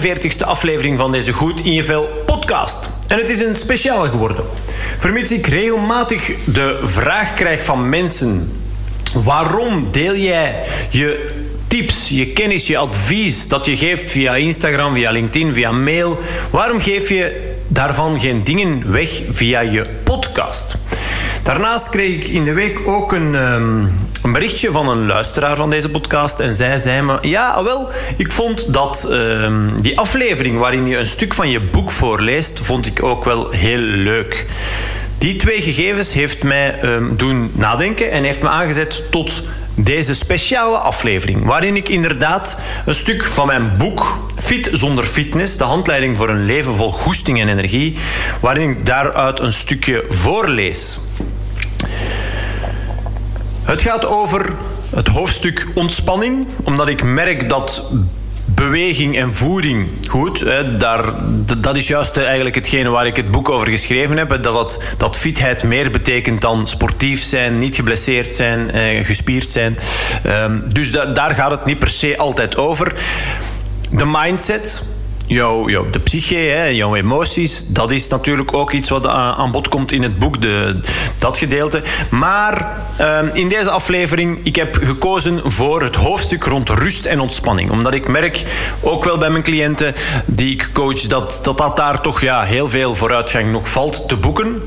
41ste aflevering van deze Goed in je Vel podcast. En het is een speciale geworden. Vermits ik regelmatig de vraag krijg van mensen: waarom deel jij je tips, je kennis, je advies dat je geeft via Instagram, via LinkedIn, via mail, waarom geef je daarvan geen dingen weg via je podcast? Daarnaast kreeg ik in de week ook een, um, een berichtje van een luisteraar van deze podcast. En zij zei me: Ja, wel, ik vond dat um, die aflevering waarin je een stuk van je boek voorleest, vond ik ook wel heel leuk. Die twee gegevens heeft mij um, doen nadenken en heeft me aangezet tot deze speciale aflevering, waarin ik inderdaad een stuk van mijn boek Fit zonder fitness, de handleiding voor een leven vol goesting en energie, waarin ik daaruit een stukje voorlees. Het gaat over het hoofdstuk ontspanning, omdat ik merk dat beweging en voeding, goed, hè, daar, dat is juist eigenlijk hetgene waar ik het boek over geschreven heb. Dat, dat fitheid meer betekent dan sportief zijn, niet geblesseerd zijn, eh, gespierd zijn. Um, dus da, daar gaat het niet per se altijd over. De mindset, jouw, jouw, de psyche, hè, jouw emoties, dat is natuurlijk ook iets wat aan bod komt in het boek, de, dat gedeelte. Maar uh, in deze aflevering, ik heb gekozen voor het hoofdstuk rond rust en ontspanning. Omdat ik merk, ook wel bij mijn cliënten die ik coach, dat dat, dat daar toch ja, heel veel vooruitgang nog valt te boeken.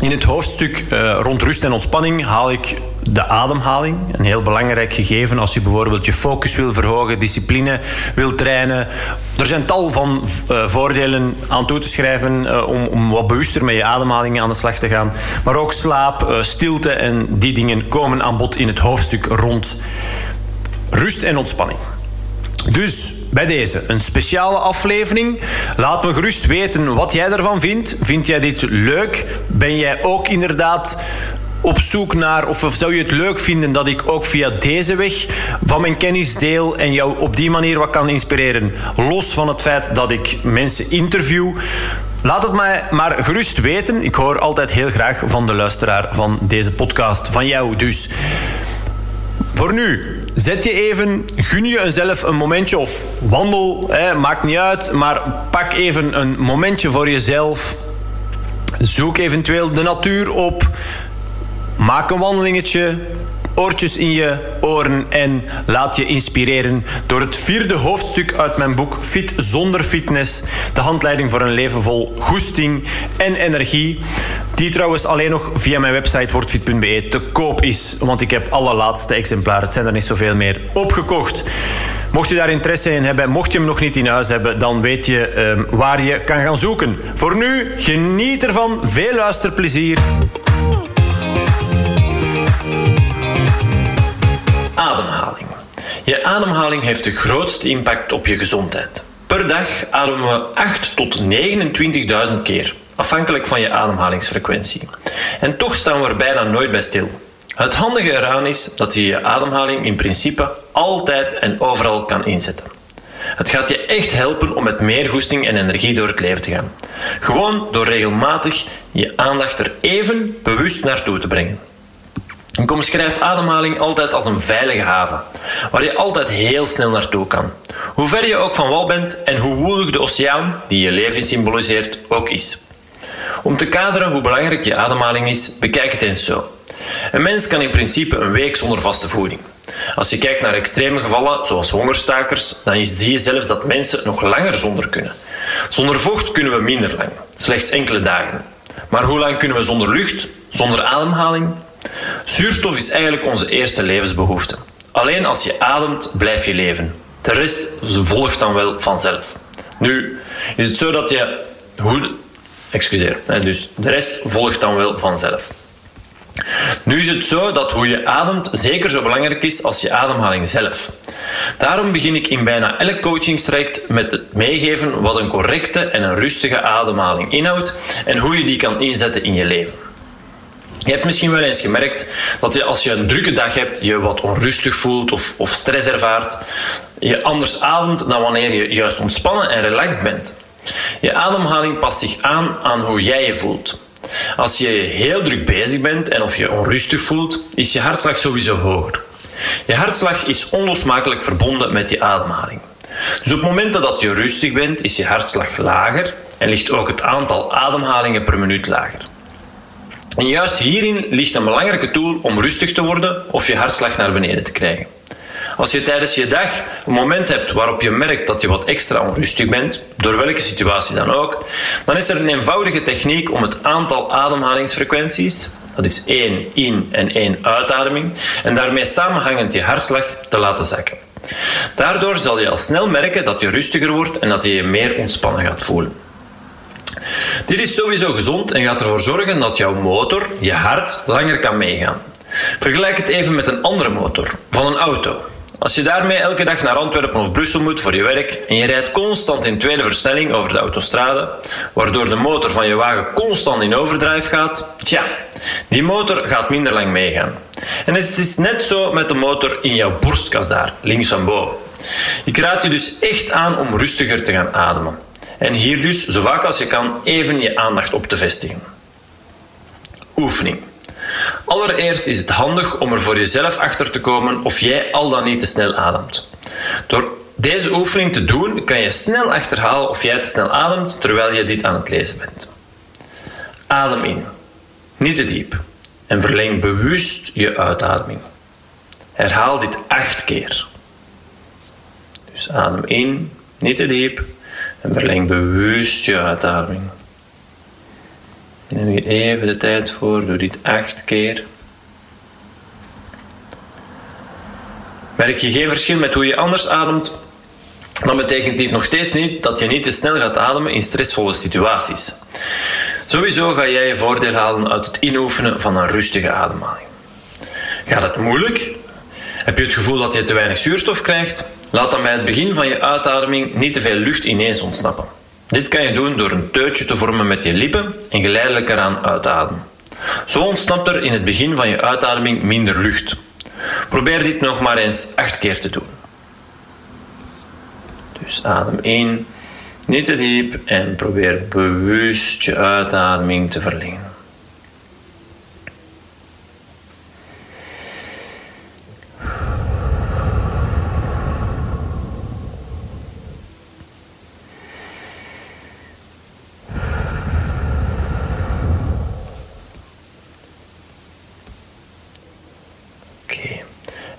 In het hoofdstuk uh, rond rust en ontspanning haal ik de ademhaling. Een heel belangrijk gegeven als je bijvoorbeeld je focus wil verhogen, discipline wil trainen. Er zijn tal van uh, voordelen aan toe te schrijven uh, om, om wat bewuster met je ademhaling aan de slag te gaan. Maar ook slaap, stilte en die dingen komen aan bod in het hoofdstuk rond rust en ontspanning. Dus bij deze een speciale aflevering. Laat me gerust weten wat jij ervan vindt. Vind jij dit leuk? Ben jij ook inderdaad op zoek naar, of zou je het leuk vinden dat ik ook via deze weg van mijn kennis deel en jou op die manier wat kan inspireren? Los van het feit dat ik mensen interview. Laat het mij maar gerust weten. Ik hoor altijd heel graag van de luisteraar van deze podcast, van jou dus. Voor nu, zet je even, gun je jezelf een momentje of wandel, hè, maakt niet uit, maar pak even een momentje voor jezelf. Zoek eventueel de natuur op. Maak een wandelingetje, oortjes in je oren en laat je inspireren door het vierde hoofdstuk uit mijn boek Fit zonder fitness. De handleiding voor een leven vol goesting en energie. Die trouwens alleen nog via mijn website wordfit.be te koop is. Want ik heb alle laatste exemplaren, het zijn er niet zoveel meer, opgekocht. Mocht je daar interesse in hebben, mocht je hem nog niet in huis hebben, dan weet je um, waar je kan gaan zoeken. Voor nu, geniet ervan. Veel luisterplezier. Je ademhaling heeft de grootste impact op je gezondheid. Per dag ademen we 8 tot 29.000 keer, afhankelijk van je ademhalingsfrequentie. En toch staan we er bijna nooit bij stil. Het handige eraan is dat je je ademhaling in principe altijd en overal kan inzetten. Het gaat je echt helpen om met meer goesting en energie door het leven te gaan. Gewoon door regelmatig je aandacht er even bewust naartoe te brengen. Ik omschrijf ademhaling altijd als een veilige haven, waar je altijd heel snel naartoe kan. Hoe ver je ook van wal bent en hoe woelig de oceaan, die je leven symboliseert, ook is. Om te kaderen hoe belangrijk je ademhaling is, bekijk het eens zo. Een mens kan in principe een week zonder vaste voeding. Als je kijkt naar extreme gevallen, zoals hongerstakers, dan zie je zelfs dat mensen nog langer zonder kunnen. Zonder vocht kunnen we minder lang, slechts enkele dagen. Maar hoe lang kunnen we zonder lucht, zonder ademhaling? Zuurstof is eigenlijk onze eerste levensbehoefte. Alleen als je ademt, blijf je leven. De rest volgt dan wel vanzelf. Nu is het zo dat je. Hoe, excuseer. Dus de rest volgt dan wel vanzelf. Nu is het zo dat hoe je ademt zeker zo belangrijk is als je ademhaling zelf. Daarom begin ik in bijna elk coachingstraject met het meegeven wat een correcte en een rustige ademhaling inhoudt en hoe je die kan inzetten in je leven. Je hebt misschien wel eens gemerkt dat je als je een drukke dag hebt, je wat onrustig voelt of, of stress ervaart. Je anders ademt dan wanneer je juist ontspannen en relaxed bent. Je ademhaling past zich aan aan hoe jij je voelt. Als je heel druk bezig bent en of je onrustig voelt, is je hartslag sowieso hoger. Je hartslag is onlosmakelijk verbonden met je ademhaling. Dus op momenten dat je rustig bent, is je hartslag lager en ligt ook het aantal ademhalingen per minuut lager. En juist hierin ligt een belangrijke tool om rustig te worden of je hartslag naar beneden te krijgen. Als je tijdens je dag een moment hebt waarop je merkt dat je wat extra onrustig bent, door welke situatie dan ook, dan is er een eenvoudige techniek om het aantal ademhalingsfrequenties, dat is één in- en één uitademing, en daarmee samenhangend je hartslag te laten zakken. Daardoor zal je al snel merken dat je rustiger wordt en dat je je meer ontspannen gaat voelen. Dit is sowieso gezond en gaat ervoor zorgen dat jouw motor, je hart, langer kan meegaan. Vergelijk het even met een andere motor, van een auto. Als je daarmee elke dag naar Antwerpen of Brussel moet voor je werk en je rijdt constant in tweede versnelling over de autostrade, waardoor de motor van je wagen constant in overdrive gaat, tja, die motor gaat minder lang meegaan. En het is net zo met de motor in jouw borstkas daar, links van boven. Ik raad je dus echt aan om rustiger te gaan ademen. En hier dus, zo vaak als je kan, even je aandacht op te vestigen. Oefening. Allereerst is het handig om er voor jezelf achter te komen of jij al dan niet te snel ademt. Door deze oefening te doen, kan je snel achterhalen of jij te snel ademt terwijl je dit aan het lezen bent. Adem in, niet te diep, en verleng bewust je uitademing. Herhaal dit acht keer. Dus adem in, niet te diep, en verleng bewust je uitademing. Neem hier even de tijd voor, doe dit acht keer. Merk je geen verschil met hoe je anders ademt, dan betekent dit nog steeds niet dat je niet te snel gaat ademen in stressvolle situaties. Sowieso ga jij je voordeel halen uit het inoefenen van een rustige ademhaling. Gaat het moeilijk? Heb je het gevoel dat je te weinig zuurstof krijgt? Laat dan bij het begin van je uitademing niet te veel lucht ineens ontsnappen. Dit kan je doen door een teutje te vormen met je lippen en geleidelijk eraan uitademen. Zo ontsnapt er in het begin van je uitademing minder lucht. Probeer dit nog maar eens acht keer te doen. Dus adem in, niet te diep en probeer bewust je uitademing te verlengen.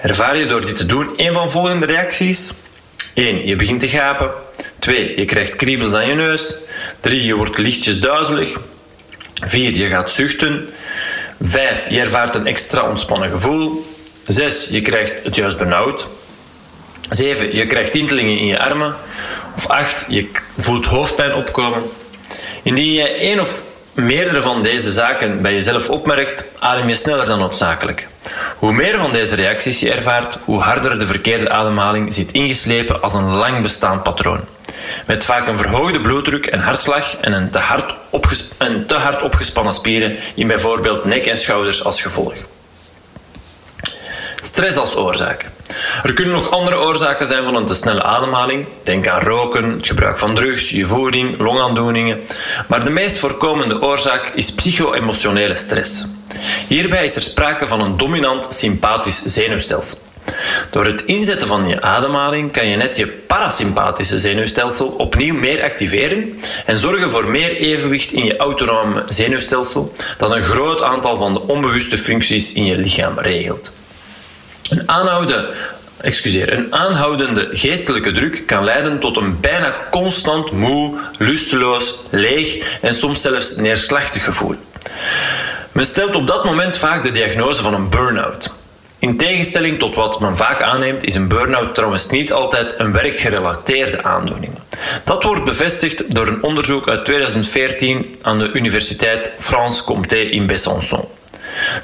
Ervaar je door dit te doen een van de volgende reacties? 1. Je begint te gapen. 2. Je krijgt kriebels aan je neus. 3. Je wordt lichtjes duizelig. 4. Je gaat zuchten. 5. Je ervaart een extra ontspannen gevoel. 6. Je krijgt het juist benauwd. 7. Je krijgt tintelingen in je armen. Of 8. Je voelt hoofdpijn opkomen. Indien je één of meerdere van deze zaken bij jezelf opmerkt, adem je sneller dan noodzakelijk. Hoe meer van deze reacties je ervaart, hoe harder de verkeerde ademhaling zit ingeslepen als een lang bestaand patroon. Met vaak een verhoogde bloeddruk en hartslag en een te hard, en te hard opgespannen spieren in bijvoorbeeld nek en schouders als gevolg. Stress als oorzaak. Er kunnen nog andere oorzaken zijn van een te snelle ademhaling. Denk aan roken, het gebruik van drugs, je voeding, longaandoeningen. Maar de meest voorkomende oorzaak is psycho-emotionele stress. Hierbij is er sprake van een dominant sympathisch zenuwstelsel. Door het inzetten van je ademhaling kan je net je parasympathische zenuwstelsel opnieuw meer activeren en zorgen voor meer evenwicht in je autonome zenuwstelsel dat een groot aantal van de onbewuste functies in je lichaam regelt. Een, excuseer, een aanhoudende geestelijke druk kan leiden tot een bijna constant moe, lusteloos, leeg en soms zelfs neerslachtig gevoel. Men stelt op dat moment vaak de diagnose van een burn-out. In tegenstelling tot wat men vaak aanneemt, is een burn-out trouwens niet altijd een werkgerelateerde aandoening. Dat wordt bevestigd door een onderzoek uit 2014 aan de Universiteit France Comté in Besançon.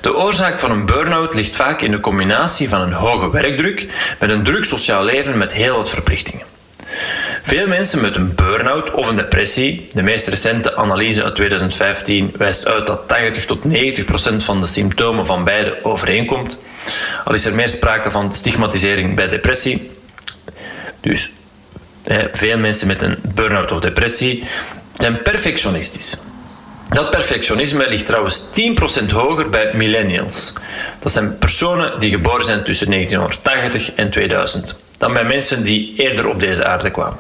De oorzaak van een burn-out ligt vaak in de combinatie van een hoge werkdruk met een druk sociaal leven met heel wat verplichtingen. Veel mensen met een burn-out of een depressie, de meest recente analyse uit 2015 wijst uit dat 80 tot 90 procent van de symptomen van beide overeenkomt, al is er meer sprake van stigmatisering bij depressie. Dus veel mensen met een burn-out of depressie zijn perfectionistisch. Dat perfectionisme ligt trouwens 10% hoger bij millennials. Dat zijn personen die geboren zijn tussen 1980 en 2000. dan bij mensen die eerder op deze aarde kwamen.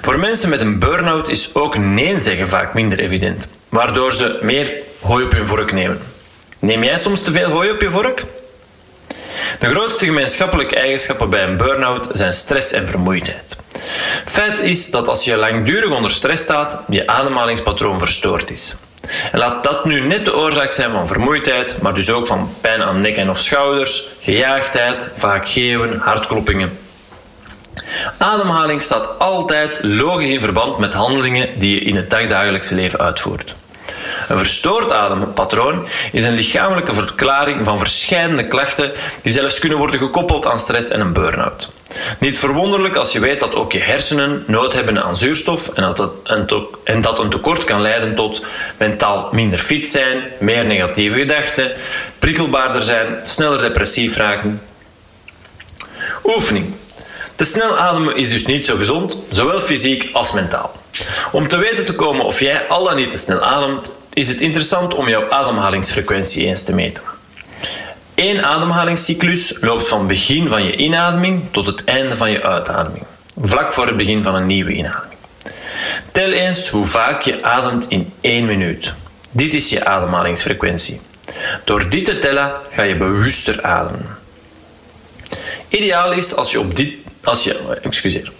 Voor mensen met een burn-out is ook nee zeggen vaak minder evident, waardoor ze meer hooi op hun vork nemen. Neem jij soms te veel hooi op je vork? De grootste gemeenschappelijke eigenschappen bij een burn-out zijn stress en vermoeidheid. Feit is dat als je langdurig onder stress staat, je ademhalingspatroon verstoord is. Laat dat nu net de oorzaak zijn van vermoeidheid, maar dus ook van pijn aan nek en of schouders, gejaagdheid, vaak geeuwen, hartkloppingen. Ademhaling staat altijd logisch in verband met handelingen die je in het dagdagelijkse leven uitvoert. Een verstoord adempatroon is een lichamelijke verklaring van verschillende klachten die zelfs kunnen worden gekoppeld aan stress en een burn-out. Niet verwonderlijk als je weet dat ook je hersenen nood hebben aan zuurstof en dat, en dat een tekort kan leiden tot mentaal minder fit zijn, meer negatieve gedachten, prikkelbaarder zijn, sneller depressief raken. Oefening. Te snel ademen is dus niet zo gezond, zowel fysiek als mentaal. Om te weten te komen of jij al dan niet te snel ademt, is het interessant om jouw ademhalingsfrequentie eens te meten. Eén ademhalingscyclus loopt van begin van je inademing tot het einde van je uitademing, vlak voor het begin van een nieuwe inademing. Tel eens hoe vaak je ademt in één minuut. Dit is je ademhalingsfrequentie. Door dit te tellen ga je bewuster ademen. Ideaal is als je op dit. Als je, excuseer.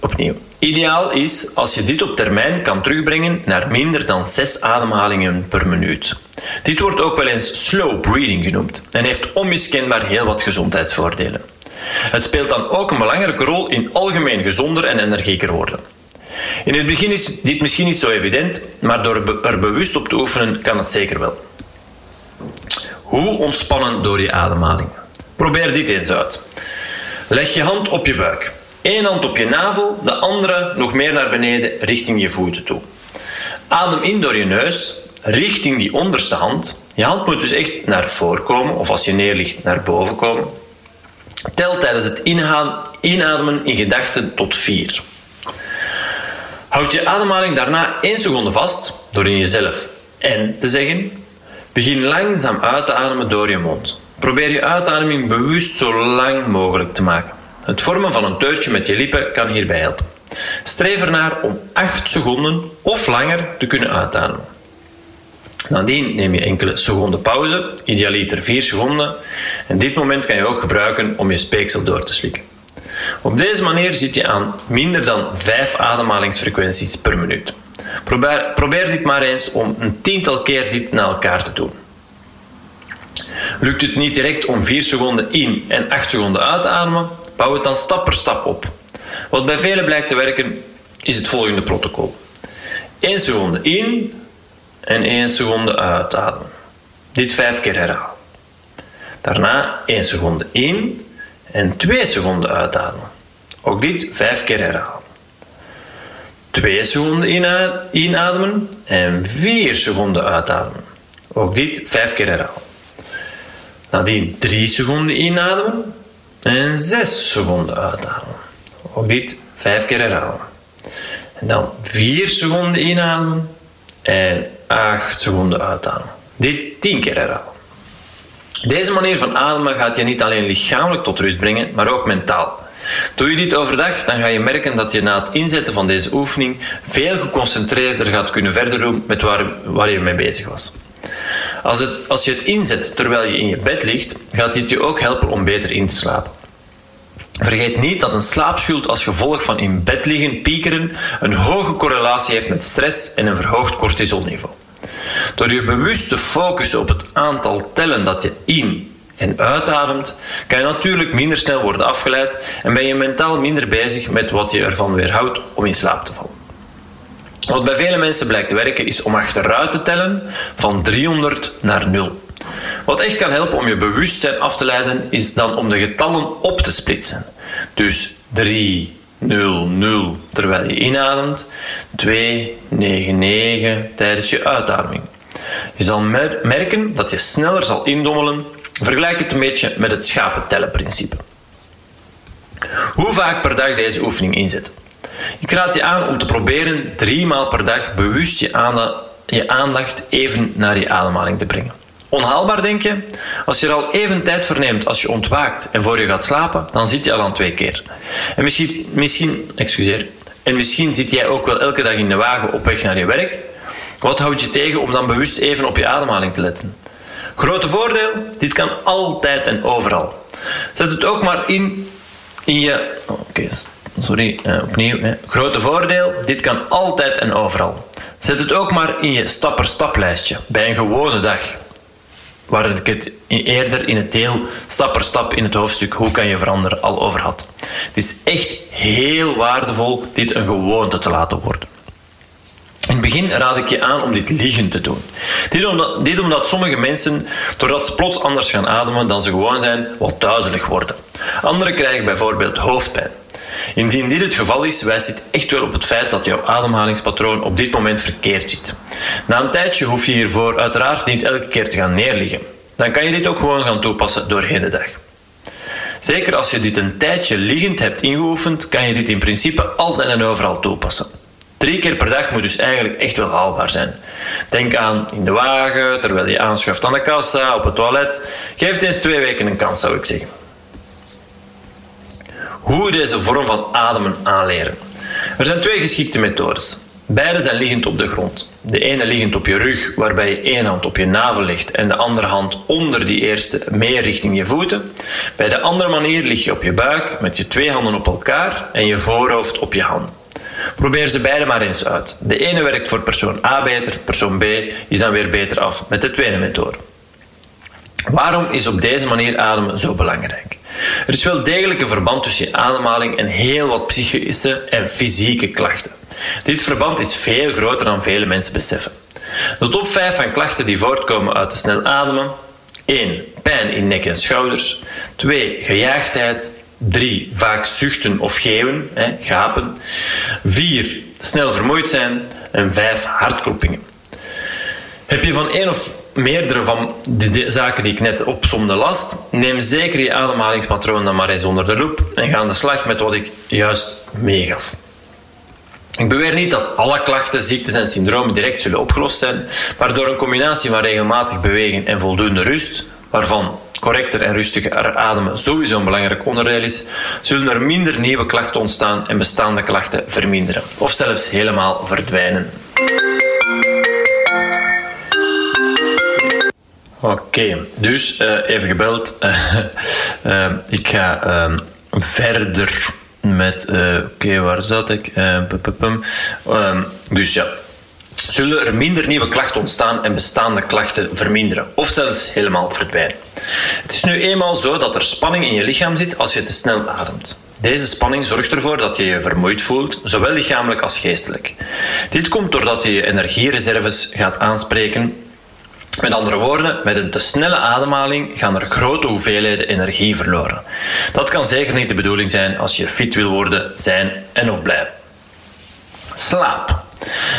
Opnieuw. Ideaal is als je dit op termijn kan terugbrengen naar minder dan 6 ademhalingen per minuut. Dit wordt ook wel eens slow breathing genoemd en heeft onmiskenbaar heel wat gezondheidsvoordelen. Het speelt dan ook een belangrijke rol in algemeen gezonder en energieker worden. In het begin is dit misschien niet zo evident, maar door er bewust op te oefenen kan het zeker wel. Hoe ontspannen door je ademhaling? Probeer dit eens uit. Leg je hand op je buik. Eén hand op je navel, de andere nog meer naar beneden richting je voeten toe. Adem in door je neus, richting die onderste hand. Je hand moet dus echt naar voren komen, of als je neerligt, naar boven komen. Tel tijdens het inademen in gedachten tot 4. Houd je ademhaling daarna 1 seconde vast door in jezelf en te zeggen. Begin langzaam uit te ademen door je mond. Probeer je uitademing bewust zo lang mogelijk te maken. Het vormen van een teutje met je lippen kan hierbij helpen. Streef ernaar om 8 seconden of langer te kunnen uitademen. Nadien neem je enkele seconden pauze, idealiter 4 seconden. En dit moment kan je ook gebruiken om je speeksel door te slikken. Op deze manier zit je aan minder dan 5 ademhalingsfrequenties per minuut. Probeer, probeer dit maar eens om een tiental keer dit na elkaar te doen. Lukt het niet direct om 4 seconden in en 8 seconden uit te ademen, bouw het dan stap per stap op. Wat bij velen blijkt te werken, is het volgende protocol. 1 seconde in en 1 seconde uitademen. Dit 5 keer herhalen. Daarna 1 seconde in en 2 seconden uitademen. Ook dit 5 keer herhalen. 2 seconden inademen en 4 seconden uitademen. Ook dit 5 keer herhalen. Nadien 3 seconden inademen en 6 seconden uitademen. Ook dit 5 keer herhalen. En dan 4 seconden inademen en 8 seconden uitademen. Dit 10 keer herhalen. Deze manier van ademen gaat je niet alleen lichamelijk tot rust brengen, maar ook mentaal. Doe je dit overdag, dan ga je merken dat je na het inzetten van deze oefening veel geconcentreerder gaat kunnen verder doen met waar, waar je mee bezig was. Als, het, als je het inzet terwijl je in je bed ligt, gaat dit je ook helpen om beter in te slapen. Vergeet niet dat een slaapschuld als gevolg van in bed liggen, piekeren, een hoge correlatie heeft met stress en een verhoogd cortisolniveau. Door je bewust te focussen op het aantal tellen dat je in en uitademt, kan je natuurlijk minder snel worden afgeleid en ben je mentaal minder bezig met wat je ervan weerhoudt om in slaap te vallen. Wat bij vele mensen blijkt te werken is om achteruit te tellen van 300 naar 0. Wat echt kan helpen om je bewustzijn af te leiden is dan om de getallen op te splitsen. Dus 3, 0, 0 terwijl je inademt, 2, 9, 9 tijdens je uitademing. Je zal merken dat je sneller zal indommelen. Vergelijk het een beetje met het schapentellenprincipe. Hoe vaak per dag deze oefening inzetten? Ik raad je aan om te proberen drie maal per dag bewust je aandacht, even naar je ademhaling te brengen. Onhaalbaar denk je? Als je er al even tijd voor neemt als je ontwaakt en voor je gaat slapen, dan zit je al aan twee keer. En misschien, misschien, excuseer, en misschien zit jij ook wel elke dag in de wagen op weg naar je werk. Wat houdt je tegen om dan bewust even op je ademhaling te letten? Grote voordeel, dit kan altijd en overal. Zet het ook maar in in je... Oh, oké, sorry, eh, opnieuw. Grote voordeel, dit kan altijd en overal. Zet het ook maar in je stap-per-stap-lijstje bij een gewone dag. Waar ik het eerder in het deel stap per stap in het hoofdstuk Hoe kan je veranderen al over had. Het is echt heel waardevol dit een gewoonte te laten worden. In het begin raad ik je aan om dit liggend te doen. Dit omdat, dit omdat sommige mensen, doordat ze plots anders gaan ademen dan ze gewoon zijn, wat duizelig worden. Anderen krijgen bijvoorbeeld hoofdpijn. Indien dit het geval is, wijst dit echt wel op het feit dat jouw ademhalingspatroon op dit moment verkeerd zit. Na een tijdje hoef je hiervoor uiteraard niet elke keer te gaan neerliggen. Dan kan je dit ook gewoon gaan toepassen doorheen de dag. Zeker als je dit een tijdje liggend hebt ingeoefend, kan je dit in principe altijd en overal toepassen. Drie keer per dag moet dus eigenlijk echt wel haalbaar zijn. Denk aan in de wagen, terwijl je aanschuift aan de kassa, op het toilet. Geef het eens twee weken een kans, zou ik zeggen. Hoe deze vorm van ademen aanleren. Er zijn twee geschikte methodes. Beide zijn liggend op de grond. De ene liggend op je rug, waarbij je één hand op je navel legt en de andere hand onder die eerste meer richting je voeten. Bij de andere manier lig je op je buik met je twee handen op elkaar en je voorhoofd op je hand. Probeer ze beide maar eens uit. De ene werkt voor persoon A beter, persoon B is dan weer beter af met de tweede methode. Waarom is op deze manier ademen zo belangrijk? Er is wel degelijk een verband tussen je ademhaling en heel wat psychische en fysieke klachten. Dit verband is veel groter dan vele mensen beseffen. De top 5 van klachten die voortkomen uit te snel ademen 1. Pijn in nek en schouders 2. Gejaagdheid 3. Vaak zuchten of geeuwen, hè, gapen 4. Snel vermoeid zijn en 5. Hartkloppingen. Heb je van één of meerdere van de, zaken die ik net opzomde last, neem zeker je ademhalingspatroon dan maar eens onder de loep en ga aan de slag met wat ik juist meegaf. Ik beweer niet dat alle klachten, ziektes en syndromen direct zullen opgelost zijn, maar door een combinatie van regelmatig bewegen en voldoende rust, waarvan correcter en rustiger ademen sowieso een belangrijk onderdeel is, zullen er minder nieuwe klachten ontstaan en bestaande klachten verminderen, of zelfs helemaal verdwijnen. Oké, dus uh, even gebeld. Uh, ik ga ehm, verder met. Oké, waar zat ik? Um, dus ja. Zullen er minder nieuwe klachten ontstaan en bestaande klachten verminderen, of zelfs helemaal verdwijnen? Het is nu eenmaal zo dat er spanning in je lichaam zit als je te snel ademt. Deze spanning zorgt ervoor dat je je vermoeid voelt, zowel lichamelijk als geestelijk. Dit komt doordat je je energiereserves gaat aanspreken met andere woorden, met een te snelle ademhaling gaan er grote hoeveelheden energie verloren. Dat kan zeker niet de bedoeling zijn als je fit wil worden, zijn en of blijven. Slaap.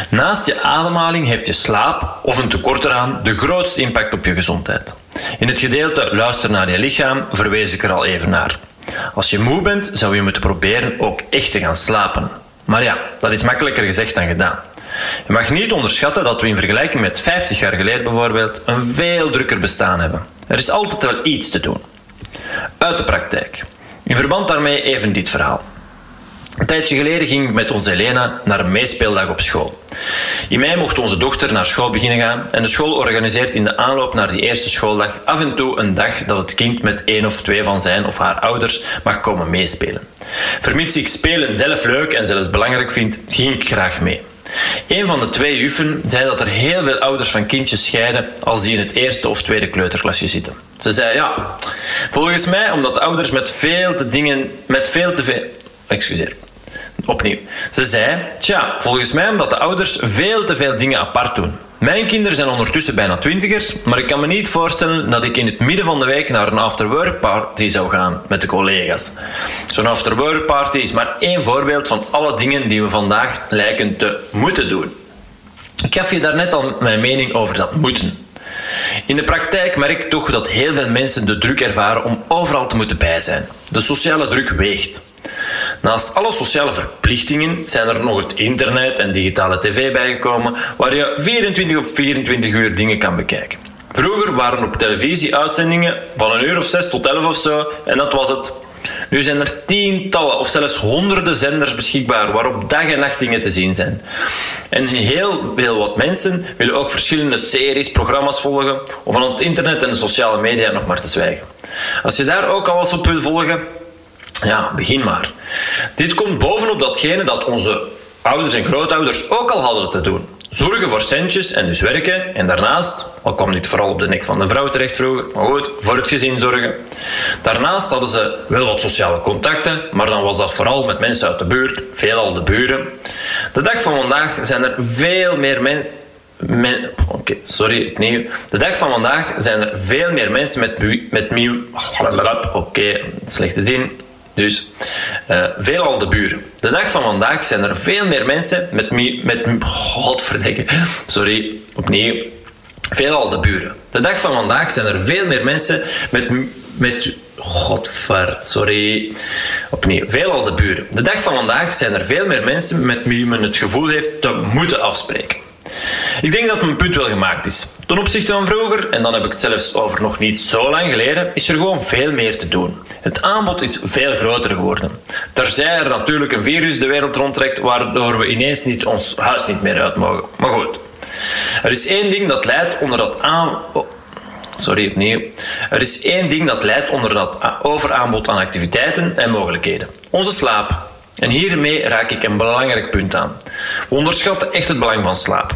Naast je ademhaling heeft je slaap, of een tekort eraan, de grootste impact op je gezondheid. In het gedeelte luister naar je lichaam verwees ik er al even naar. Als je moe bent, zou je moeten proberen ook echt te gaan slapen. Maar ja, dat is makkelijker gezegd dan gedaan. Je mag niet onderschatten dat we in vergelijking met 50 jaar geleden bijvoorbeeld een veel drukker bestaan hebben. Er is altijd wel iets te doen. Uit de praktijk. In verband daarmee even dit verhaal. Een tijdje geleden ging ik met onze Elena naar een meespeeldag op school. In mei mocht onze dochter naar school beginnen gaan en de school organiseert in de aanloop naar die eerste schooldag af en toe een dag dat het kind met één of twee van zijn of haar ouders mag komen meespelen. Vermits ik spelen zelf leuk en zelfs belangrijk vind, ging ik graag mee. Een van de twee juffen zei dat er heel veel ouders van kindjes scheiden als die in het eerste of tweede kleuterklasje zitten. Ze zei ja, volgens mij omdat de ouders met veel te dingen, met veel te veel, excuseer, opnieuw. Ze zei, tja, volgens mij omdat de ouders veel te veel dingen apart doen. Mijn kinderen zijn ondertussen bijna twintigers, maar ik kan me niet voorstellen dat ik in het midden van de week naar een afterwork party zou gaan met de collega's. Zo'n afterwork party is maar één voorbeeld van alle dingen die we vandaag lijken te moeten doen. Ik gaf je daarnet al mijn mening over dat moeten. In de praktijk merk ik toch dat heel veel mensen de druk ervaren om overal te moeten bij zijn. De sociale druk weegt. Naast alle sociale verplichtingen zijn er nog het internet en digitale tv bijgekomen, waar je 24 of 24 uur dingen kan bekijken. Vroeger waren op televisie uitzendingen van een uur of zes tot elf of zo en dat was het. Nu zijn er tientallen of zelfs honderden zenders beschikbaar waarop dag en nacht dingen te zien zijn. En heel veel wat mensen willen ook verschillende series, programma's volgen of van het internet en de sociale media nog maar te zwijgen. Als je daar ook alles op wil volgen, ja, begin maar. Dit komt bovenop datgene dat onze ouders en grootouders ook al hadden te doen. Zorgen voor centjes en dus werken. En daarnaast, al kwam dit vooral op de nek van de vrouw terecht vroeger, maar goed, voor het gezin zorgen. Daarnaast hadden ze wel wat sociale contacten, maar dan was dat vooral met mensen uit de buurt, veelal de buren. De dag van vandaag zijn er veel meer mensen. Oké, sorry, opnieuw. De dag van vandaag zijn er veel meer mensen met, met. Oké, slechte zin dus uh, veelal de buren. De dag van vandaag zijn er veel meer mensen met... met godverdikke. Sorry, opnieuw. Veelal de buren. De dag van vandaag zijn er veel meer mensen met... met Godver, sorry. Opnieuw, veelal de buren. De dag van vandaag zijn er veel meer mensen met wie men het gevoel heeft te moeten afspreken. Ik denk dat mijn punt wel gemaakt is. Ten opzichte van vroeger, en dan heb ik het zelfs over nog niet zo lang geleden, is er gewoon veel meer te doen. Het aanbod is veel groter geworden. Terzij er natuurlijk een virus de wereld rondtrekt, waardoor we ineens niet ons huis niet meer uit mogen. Maar goed. Er is één ding dat leidt onder dat aan... Oh, sorry, opnieuw. Er is één ding dat leidt onder dat overaanbod aan activiteiten en mogelijkheden. Onze slaap. En hiermee raak ik een belangrijk punt aan. We onderschatten echt het belang van slaap.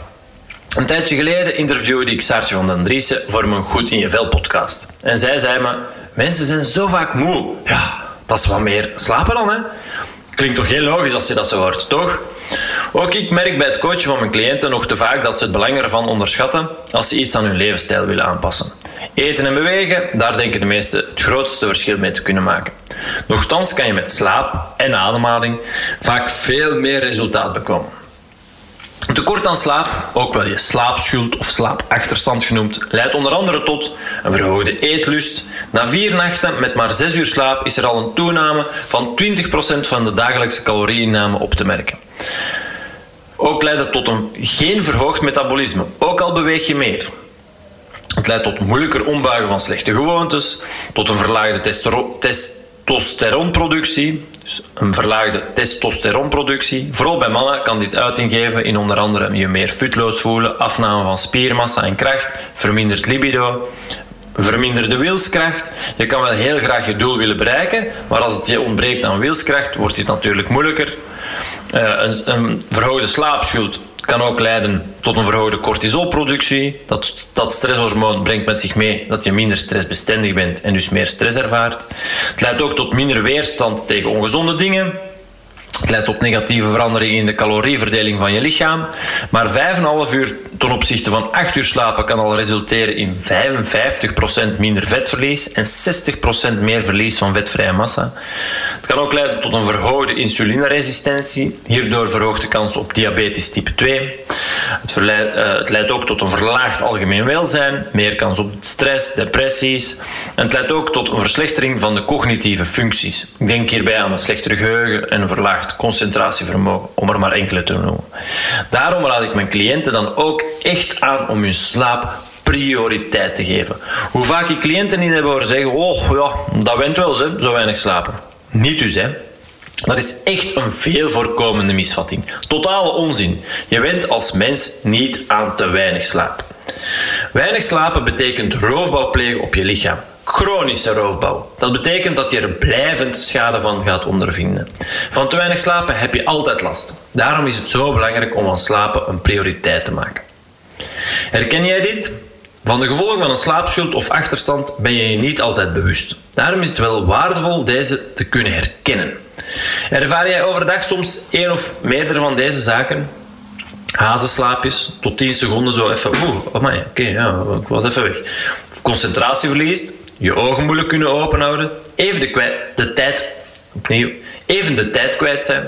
Een tijdje geleden interviewde ik Saartje van den Driessen voor mijn Goed in je Vel podcast. En zij zei me, mensen zijn zo vaak moe. Ja, dat is wat meer slapen dan, hè? Klinkt toch heel logisch als je dat zo hoort, toch? Ook ik merk bij het coachen van mijn cliënten nog te vaak dat ze het belang ervan onderschatten als ze iets aan hun levensstijl willen aanpassen. Eten en bewegen, daar denken de meesten het grootste verschil mee te kunnen maken. Nochtans kan je met slaap en ademhaling vaak veel meer resultaat bekomen. Tekort aan slaap, ook wel je slaapschuld of slaapachterstand genoemd, leidt onder andere tot een verhoogde eetlust. Na vier nachten met maar zes uur slaap is er al een toename van 20% van de dagelijkse calorieinname op te merken. Ook leidt het tot een geen verhoogd metabolisme, ook al beweeg je meer. Het leidt tot moeilijker ombuigen van slechte gewoontes, tot een verlaagde testosteronproductie, dus een verlaagde testosteronproductie. Vooral bij mannen kan dit uiting geven in onder andere je meer futloos voelen, afname van spiermassa en kracht, verminderd libido, verminderde wilskracht. Je kan wel heel graag je doel willen bereiken, maar als het je ontbreekt aan wilskracht, wordt dit natuurlijk moeilijker. Een, een verhoogde slaapschuld kan ook leiden tot een verhoogde cortisolproductie. Dat, dat stresshormoon brengt met zich mee dat je minder stressbestendig bent en dus meer stress ervaart. Het leidt ook tot minder weerstand tegen ongezonde dingen. Het leidt tot negatieve veranderingen in de calorieverdeling van je lichaam. Maar 5,5 uur ten opzichte van 8 uur slapen kan al resulteren in 55% minder vetverlies en 60% meer verlies van vetvrije massa. Het kan ook leiden tot een verhoogde insulineresistentie. Hierdoor verhoogt de kans op diabetes type 2. Het, uh, het leidt ook tot een verlaagd algemeen welzijn, meer kans op stress, depressies. En het leidt ook tot een verslechtering van de cognitieve functies. Ik denk hierbij aan een slechter geheugen en een verlaagd concentratievermogen, om er maar enkele te noemen. Daarom raad ik mijn cliënten dan ook echt aan om hun slaap prioriteit te geven. Hoe vaak ik cliënten niet hebben horen zeggen: Oh ja, dat went wel, ze, zo weinig slapen. Niet dus, hè. Dat is echt een veel voorkomende misvatting. Totale onzin. Je went als mens niet aan te weinig slaap. Weinig slapen betekent roofbouw plegen op je lichaam. Chronische roofbouw. Dat betekent dat je er blijvend schade van gaat ondervinden. Van te weinig slapen heb je altijd last. Daarom is het zo belangrijk om van slapen een prioriteit te maken. Herken jij dit? Van de gevolgen van een slaapschuld of achterstand ben je je niet altijd bewust. Daarom is het wel waardevol deze te kunnen herkennen. Ervaar jij overdag soms één of meerdere van deze zaken? Hazenslaapjes, tot 10 seconden zo even. Oeh, oké, ja, ik was even weg. Concentratieverlies, je ogen moeilijk kunnen openhouden, even de, de tijd even de tijd kwijt zijn.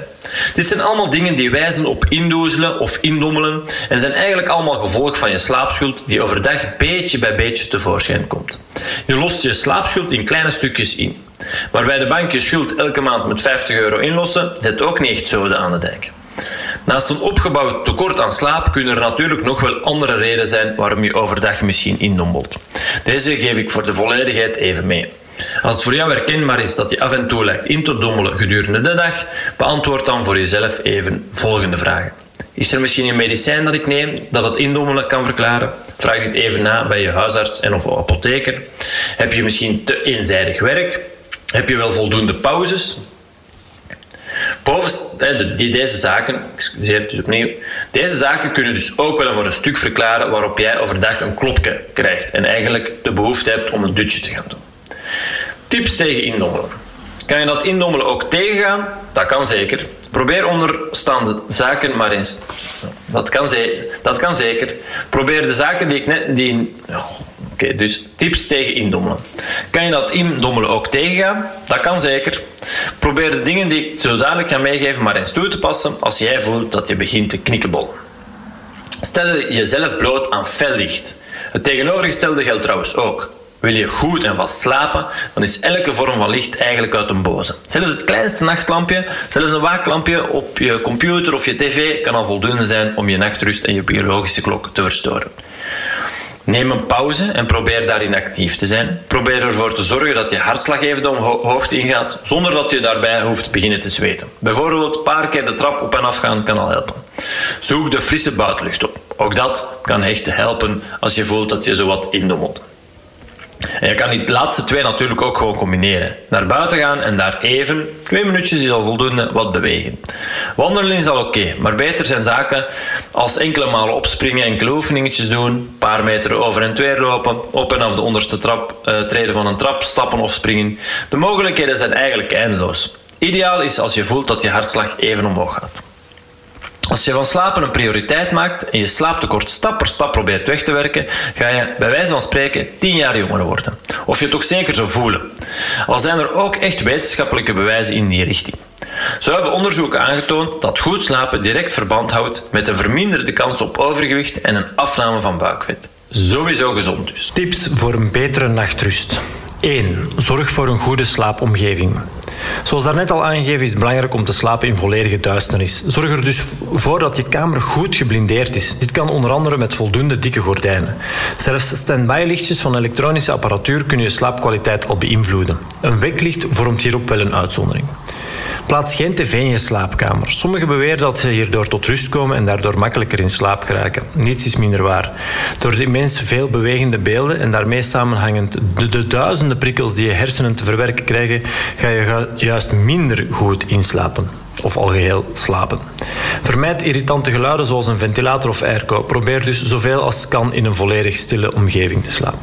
Dit zijn allemaal dingen die wijzen op indoezelen of indommelen en zijn eigenlijk allemaal gevolg van je slaapschuld die overdag beetje bij beetje tevoorschijn komt. Je lost je slaapschuld in kleine stukjes in. Maar bij de bank je schuld elke maand met 50 euro inlossen, zet ook niet echt zoden aan de dijk. Naast een opgebouwd tekort aan slaap kunnen er natuurlijk nog wel andere redenen zijn waarom je overdag misschien indommelt. Deze geef ik voor de volledigheid even mee. Als het voor jou herkenbaar is dat je af en toe lijkt in te dommelen gedurende de dag, beantwoord dan voor jezelf even volgende vragen. Is er misschien een medicijn dat ik neem dat het indommelen kan verklaren? Vraag dit even na bij je huisarts en of apotheker. Heb je misschien te eenzijdig werk? Heb je wel voldoende pauzes? Boven, deze zaken, excuseer het dus opnieuw, deze zaken kunnen dus ook wel voor een stuk verklaren waarop jij overdag een klopje krijgt en eigenlijk de behoefte hebt om een dutje te gaan doen. Tips tegen indommelen. Kan je dat indommelen ook tegengaan? Dat kan zeker. Probeer onderstaande zaken maar eens. Dat kan, dat kan zeker. Probeer de zaken die ik net. Die, Oké, dus tips tegen indommelen. Kan je dat indommelen ook tegengaan? Dat kan zeker. Probeer de dingen die ik zo dadelijk ga meegeven maar eens toe te passen als jij voelt dat je begint te knikkenbollen. Stel jezelf bloot aan fel licht. Het tegenovergestelde geldt trouwens ook. Wil je goed en vast slapen, dan is elke vorm van licht eigenlijk uit een boze. Zelfs het kleinste nachtlampje, zelfs een waaklampje op je computer of je tv kan al voldoende zijn om je nachtrust en je biologische klok te verstoren. Neem een pauze en probeer daarin actief te zijn. Probeer ervoor te zorgen dat je hartslag even de hoogte ingaat, zonder dat je daarbij hoeft te beginnen te zweten. Bijvoorbeeld een paar keer de trap op en af gaan kan al helpen. Zoek de frisse buitenlucht op. Ook dat kan echt helpen als je voelt dat je zo wat indommelt. En je kan die laatste twee natuurlijk ook gewoon combineren. Naar buiten gaan en daar even, twee minuutjes is al voldoende, wat bewegen. Wandelen is al oké, maar beter zijn zaken als enkele malen opspringen, enkele oefeningetjes doen, een paar meter over en weer lopen, op en af de onderste trap, uh, treden van een trap, stappen of springen. De mogelijkheden zijn eigenlijk eindeloos. Ideaal is als je voelt dat je hartslag even omhoog gaat. Als je van slapen een prioriteit maakt en je slaaptekort stap per stap probeert weg te werken, ga je bij wijze van spreken 10 jaar jonger worden. Of je toch zeker zo voelen. Al zijn er ook echt wetenschappelijke bewijzen in die richting. Zo hebben onderzoeken aangetoond dat goed slapen direct verband houdt met een verminderde kans op overgewicht en een afname van buikvet. Sowieso gezond dus. Tips voor een betere nachtrust. 1. Zorg voor een goede slaapomgeving. Zoals daarnet al aangegeven is het belangrijk om te slapen in volledige duisternis. Zorg er dus voor dat je kamer goed geblindeerd is. Dit kan onder andere met voldoende dikke gordijnen. Zelfs stand-by-lichtjes van elektronische apparatuur kunnen je slaapkwaliteit al beïnvloeden. Een weklicht vormt hierop wel een uitzondering. Plaats geen tv in je slaapkamer. Sommigen beweren dat ze hierdoor tot rust komen en daardoor makkelijker in slaap geraken. Niets is minder waar. Door de immens veel bewegende beelden en daarmee samenhangend de, de duizenden prikkels die je hersenen te verwerken krijgen, ga je juist minder goed inslapen of al geheel slapen. Vermijd irritante geluiden zoals een ventilator of airco. Probeer dus zoveel als kan in een volledig stille omgeving te slapen.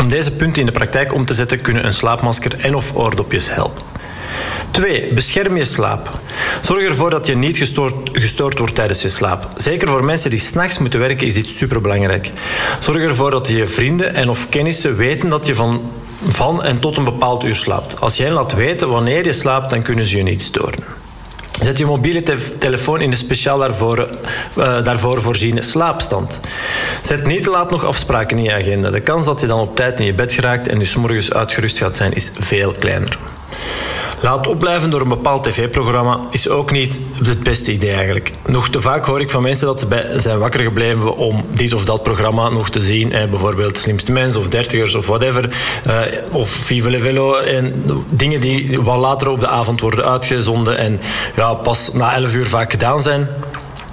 Om deze punten in de praktijk om te zetten kunnen een slaapmasker en of oordopjes helpen. 2. Bescherm je slaap. Zorg ervoor dat je niet gestoord, gestoord wordt tijdens je slaap. Zeker voor mensen die s'nachts moeten werken is dit superbelangrijk. Zorg ervoor dat je vrienden en of kennissen weten dat je van, van en tot een bepaald uur slaapt. Als jij laat weten wanneer je slaapt, dan kunnen ze je niet storen. Zet je mobiele telefoon in de speciaal daarvoor, uh, daarvoor voorziene slaapstand. Zet niet te laat nog afspraken in je agenda. De kans dat je dan op tijd in je bed geraakt en dus morgens uitgerust gaat zijn, is veel kleiner. Laat opblijven door een bepaald tv-programma is ook niet het beste idee eigenlijk. Nog te vaak hoor ik van mensen dat ze bij zijn wakker gebleven om dit of dat programma nog te zien. Eh, bijvoorbeeld Slimste Mens of Dertigers of whatever. Eh, of Vive Velo. En dingen die wat later op de avond worden uitgezonden en ja, pas na 11 uur vaak gedaan zijn.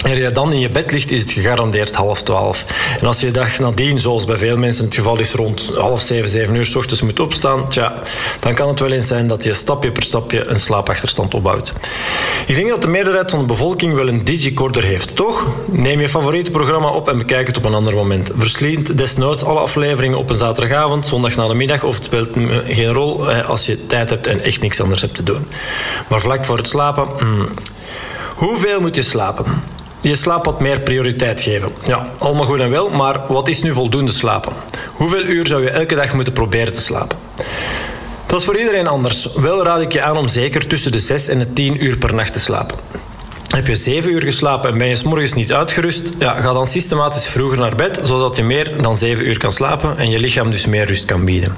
En je dan in je bed ligt, is het gegarandeerd half twaalf. En als je dag nadien, zoals bij veel mensen het geval is, rond half zeven, zeven uur s ochtends moet opstaan, tja, dan kan het wel eens zijn dat je stapje per stapje een slaapachterstand opbouwt. Ik denk dat de meerderheid van de bevolking wel een digicorder heeft, toch? Neem je favoriete programma op en bekijk het op een ander moment. Verslind desnoods alle afleveringen op een zaterdagavond, zondag na de middag, of het speelt geen rol als je tijd hebt en echt niks anders hebt te doen. Maar vlak voor het slapen, hmm. hoeveel moet je slapen? Je slaap wat meer prioriteit geven. Ja, allemaal goed en wel, maar wat is nu voldoende slapen? Hoeveel uur zou je elke dag moeten proberen te slapen? Dat is voor iedereen anders. Wel raad ik je aan om zeker tussen de 6 en de 10 uur per nacht te slapen. Heb je 7 uur geslapen en ben je s niet uitgerust, ja, ga dan systematisch vroeger naar bed, zodat je meer dan 7 uur kan slapen en je lichaam dus meer rust kan bieden.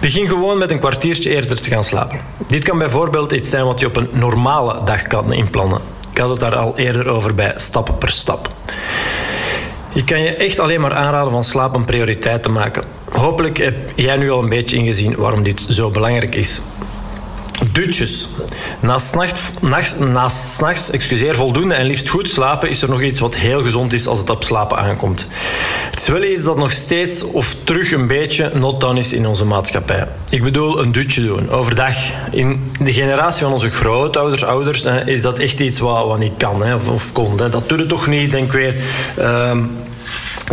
Begin gewoon met een kwartiertje eerder te gaan slapen. Dit kan bijvoorbeeld iets zijn wat je op een normale dag kan inplannen had het daar al eerder over bij stap per stap. Ik kan je echt alleen maar aanraden van slaap een prioriteit te maken. Hopelijk heb jij nu al een beetje ingezien waarom dit zo belangrijk is. Dutjes. Naast nachts, nacht, naast nachts excuseer, voldoende en liefst goed slapen is er nog iets wat heel gezond is als het op slapen aankomt. Het is wel iets dat nog steeds of terug een beetje not done is in onze maatschappij. Ik bedoel een dutje doen, overdag. In de generatie van onze grootouders, ouders, is dat echt iets wat, wat niet kan hè, of, kon. Dat doet het toch niet, denk weer... Uh,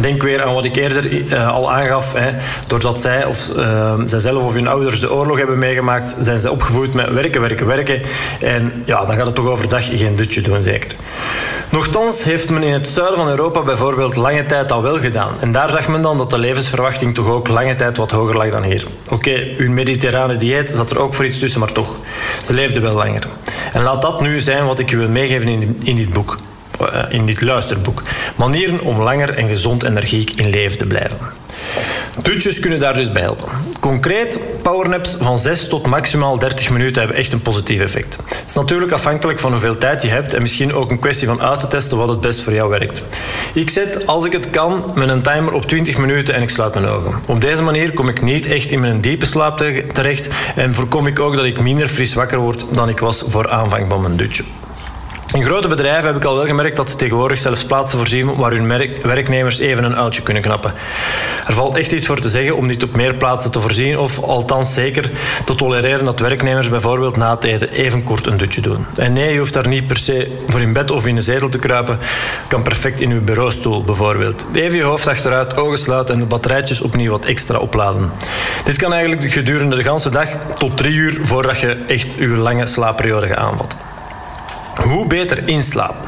Denk weer aan wat ik eerder uh, al aangaf. Hè. Doordat zij of uh, zijzelf of hun ouders de oorlog hebben meegemaakt, zijn ze opgevoed met werken, werken, werken. En ja, dan gaat het toch overdag geen dutje doen, zeker. Nochtans heeft men in het zuiden van Europa bijvoorbeeld lange tijd dat wel gedaan. En daar zag men dan dat de levensverwachting toch ook lange tijd wat hoger lag dan hier. Oké, hun mediterrane dieet zat er ook voor iets tussen, maar toch. Ze leefden wel langer. En laat dat nu zijn wat ik u wil meegeven in, in dit boek. Eh, in dit luisterboek. Manieren om langer en gezond energiek in leven te blijven. Dutjes kunnen daar dus bij helpen. Concreet, powernaps van 6 tot maximaal 30 minuten hebben echt een positief effect. Het is natuurlijk afhankelijk van hoeveel tijd je hebt en misschien ook een kwestie van uit te testen wat het best voor jou werkt. Ik zet, als ik het kan, met een timer op 20 minuten en ik sluit mijn ogen. Op deze manier kom ik niet echt in mijn diepe slaap terecht en voorkom ik ook dat ik minder fris wakker word dan ik was voor aanvang van mijn dutje. In grote bedrijven heb ik al wel gemerkt dat ze tegenwoordig zelfs plaatsen voorzien waar hun werknemers even een uitje kunnen knappen. Er valt echt iets voor te zeggen om dit op meer plaatsen te voorzien of althans zeker te tolereren dat werknemers bijvoorbeeld na het eten even kort een dutje doen. En nee, je hoeft daar niet per se voor in bed of in een zetel te kruipen. Kan perfect in uw bureaustoel bijvoorbeeld. Even je hoofd achteruit, ogen sluiten en de batterijtjes opnieuw wat extra opladen. Dit kan eigenlijk gedurende de ganse dag tot drie uur voordat je echt je lange slaapperiode aanvat. Hoe beter inslapen?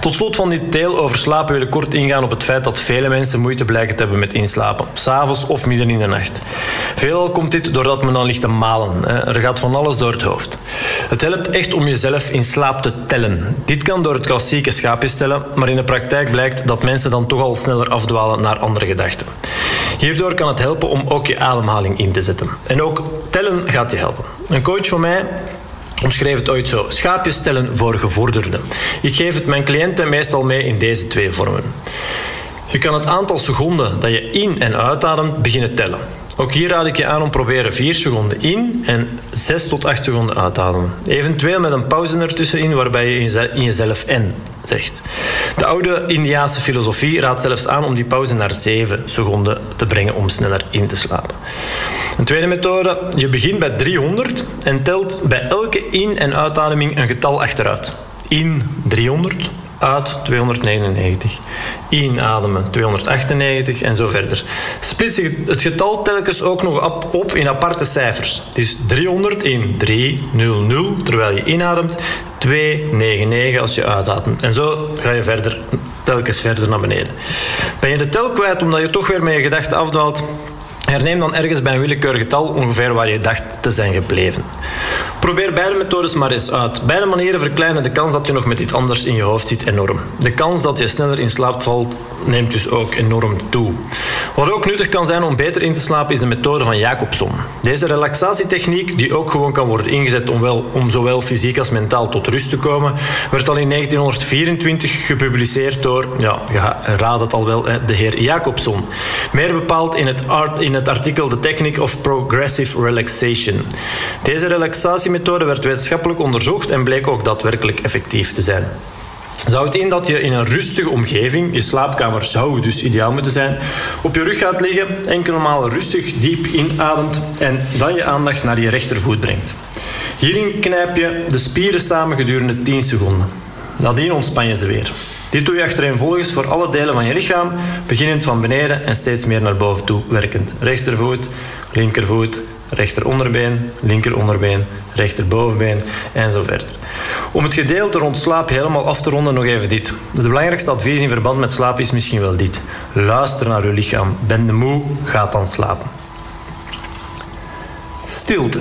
Tot slot van dit deel over slapen wil ik kort ingaan op het feit dat vele mensen moeite blijken te hebben met inslapen. S'avonds of midden in de nacht. Veelal komt dit doordat men dan ligt te malen. Er gaat van alles door het hoofd. Het helpt echt om jezelf in slaap te tellen. Dit kan door het klassieke schaapjes tellen, maar in de praktijk blijkt dat mensen dan toch al sneller afdwalen naar andere gedachten. Hierdoor kan het helpen om ook je ademhaling in te zetten. En ook tellen gaat je helpen. Een coach van mij omschreef het ooit zo. Schaapjes stellen voor gevorderden. Ik geef het mijn cliënten meestal mee in deze twee vormen. Je kan het aantal seconden dat je in- en uitademt beginnen tellen. Ook hier raad ik je aan om proberen 4 seconden in en 6 tot 8 seconden uitademen. Eventueel met een pauze ertussenin waarbij je in jezelf en zegt. De oude Indiaanse filosofie raadt zelfs aan om die pauze naar 7 seconden te brengen om sneller in te slapen. Een tweede methode, je begint bij 300 en telt bij elke in- en uitademing een getal achteruit. In 300, uit 299. Inademen 298 en zo verder. Split zich het getal telkens ook nog op in aparte cijfers. Het is 300 in 300 terwijl je inademt, 299 als je uitademt. En zo ga je verder, telkens verder naar beneden. Ben je de tel kwijt omdat je toch weer met je gedachten afdwaalt? Herneem dan ergens bij een willekeurig getal ongeveer waar je dacht te zijn gebleven. Probeer beide methodes maar eens uit. Beide manieren verkleinen de kans dat je nog met iets anders in je hoofd zit enorm. De kans dat je sneller in slaap valt neemt dus ook enorm toe. Wat ook nuttig kan zijn om beter in te slapen is de methode van Jacobson. Deze relaxatietechniek, die ook gewoon kan worden ingezet om, wel, om zowel fysiek als mentaal tot rust te komen, werd al in 1924 gepubliceerd door, ja, raad het al wel, de heer Jacobson. Meer bepaald in het, art, in het artikel The Technique of Progressive Relaxation. Deze relaxatiemethode werd wetenschappelijk onderzocht en bleek ook daadwerkelijk effectief te zijn. Zou het in dat je in een rustige omgeving, je slaapkamer zou dus ideaal moeten zijn, op je rug gaat liggen, enkel normaal rustig diep inademt en dan je aandacht naar je rechtervoet brengt. Hierin knijp je de spieren samen gedurende 10 seconden. Nadien ontspan je ze weer. Dit doe je achtereenvolgens voor alle delen van je lichaam, beginnend van beneden en steeds meer naar boven toe werkend. Rechtervoet, linkervoet, rechteronderbeen, linkeronderbeen, rechterbovenbeen en zo verder. Om het gedeelte rond slaap helemaal af te ronden, nog even dit. De belangrijkste advies in verband met slaap is misschien wel dit. Luister naar uw lichaam. Ben de moe, ga dan slapen. Stilte.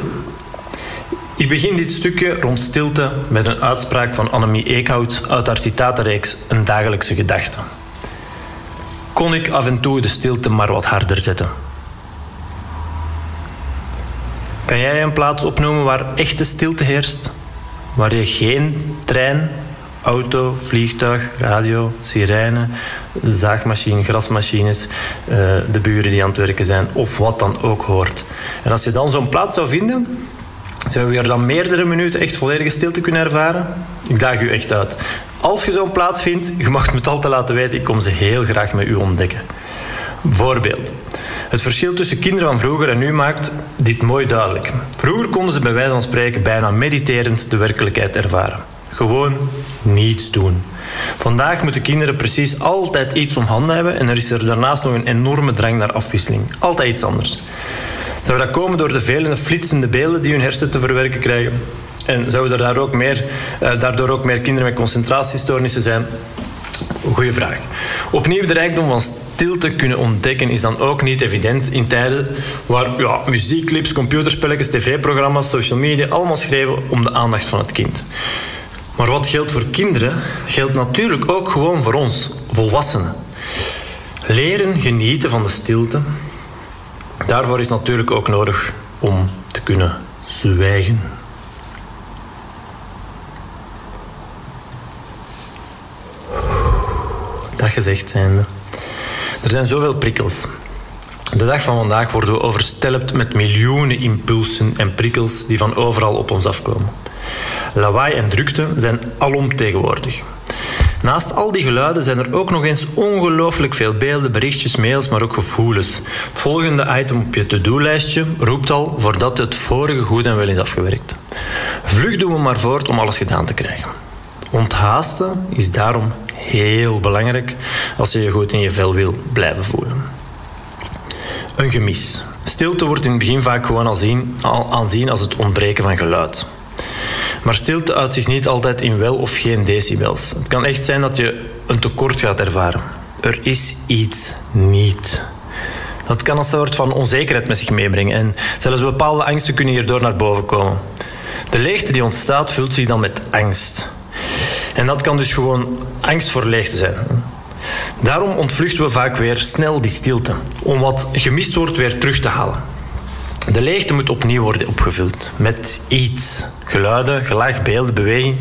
Ik begin dit stukje rond stilte met een uitspraak van Annemie Eekhout uit haar citatenreeks Een dagelijkse gedachte. Kon ik af en toe de stilte maar wat harder zetten? Kan jij een plaats opnoemen waar echte stilte heerst? Waar je geen trein Auto, vliegtuig, radio, sirene, zaagmachine, grasmachines, eh, de buren die aan het werken zijn of wat dan ook hoort. En als je dan zo'n plaats zou vinden, zou je er dan meerdere minuten echt volledige stilte kunnen ervaren? Ik daag u echt uit. Als je zo'n plaats vindt, je mag me het altijd laten weten, ik kom ze heel graag met u ontdekken. Voorbeeld. Het verschil tussen kinderen van vroeger en nu maakt dit mooi duidelijk. Vroeger konden ze bij wijze van spreken bijna mediterend de werkelijkheid ervaren. Gewoon niets doen. Vandaag moeten kinderen precies altijd iets om handen hebben en er is er daarnaast nog een enorme drang naar afwisseling. Altijd iets anders. Zou dat komen door de vele flitsende beelden die hun hersenen te verwerken krijgen? En zouden er daar ook meer, eh, daardoor ook meer kinderen met concentratiestoornissen zijn? Goeie vraag. Opnieuw de rijkdom van stilte kunnen ontdekken is dan ook niet evident in tijden waar ja, muziekclips, computerspelletjes, tv-programma's, social media allemaal schreven om de aandacht van het kind. Maar wat geldt voor kinderen, geldt natuurlijk ook gewoon voor ons, volwassenen. Leren genieten van de stilte. Daarvoor is natuurlijk ook nodig om te kunnen zwijgen. Dat gezegd zijnde. Er zijn zoveel prikkels. De dag van vandaag worden we overstelpt met miljoenen impulsen en prikkels die van overal op ons afkomen. Lawaai en drukte zijn alomtegenwoordig. Naast al die geluiden zijn er ook nog eens ongelooflijk veel beelden, berichtjes, mails, maar ook gevoelens. Het volgende item op je to-do-lijstje roept al voordat het vorige goed en wel is afgewerkt. Vlug doen we maar voort om alles gedaan te krijgen. Onthaasten is daarom heel belangrijk als je je goed in je vel wil blijven voelen. Een gemis. Stilte wordt in het begin vaak gewoon aanzien als het ontbreken van geluid. Maar stilte uit zich niet altijd in wel of geen decibels. Het kan echt zijn dat je een tekort gaat ervaren. Er is iets niet. Dat kan een soort van onzekerheid met zich meebrengen en zelfs bepaalde angsten kunnen hierdoor naar boven komen. De leegte die ontstaat vult zich dan met angst. En dat kan dus gewoon angst voor leegte zijn. Daarom ontvluchten we vaak weer snel die stilte, om wat gemist wordt weer terug te halen. De leegte moet opnieuw worden opgevuld met iets. Geluiden, gelach, beelden, beweging.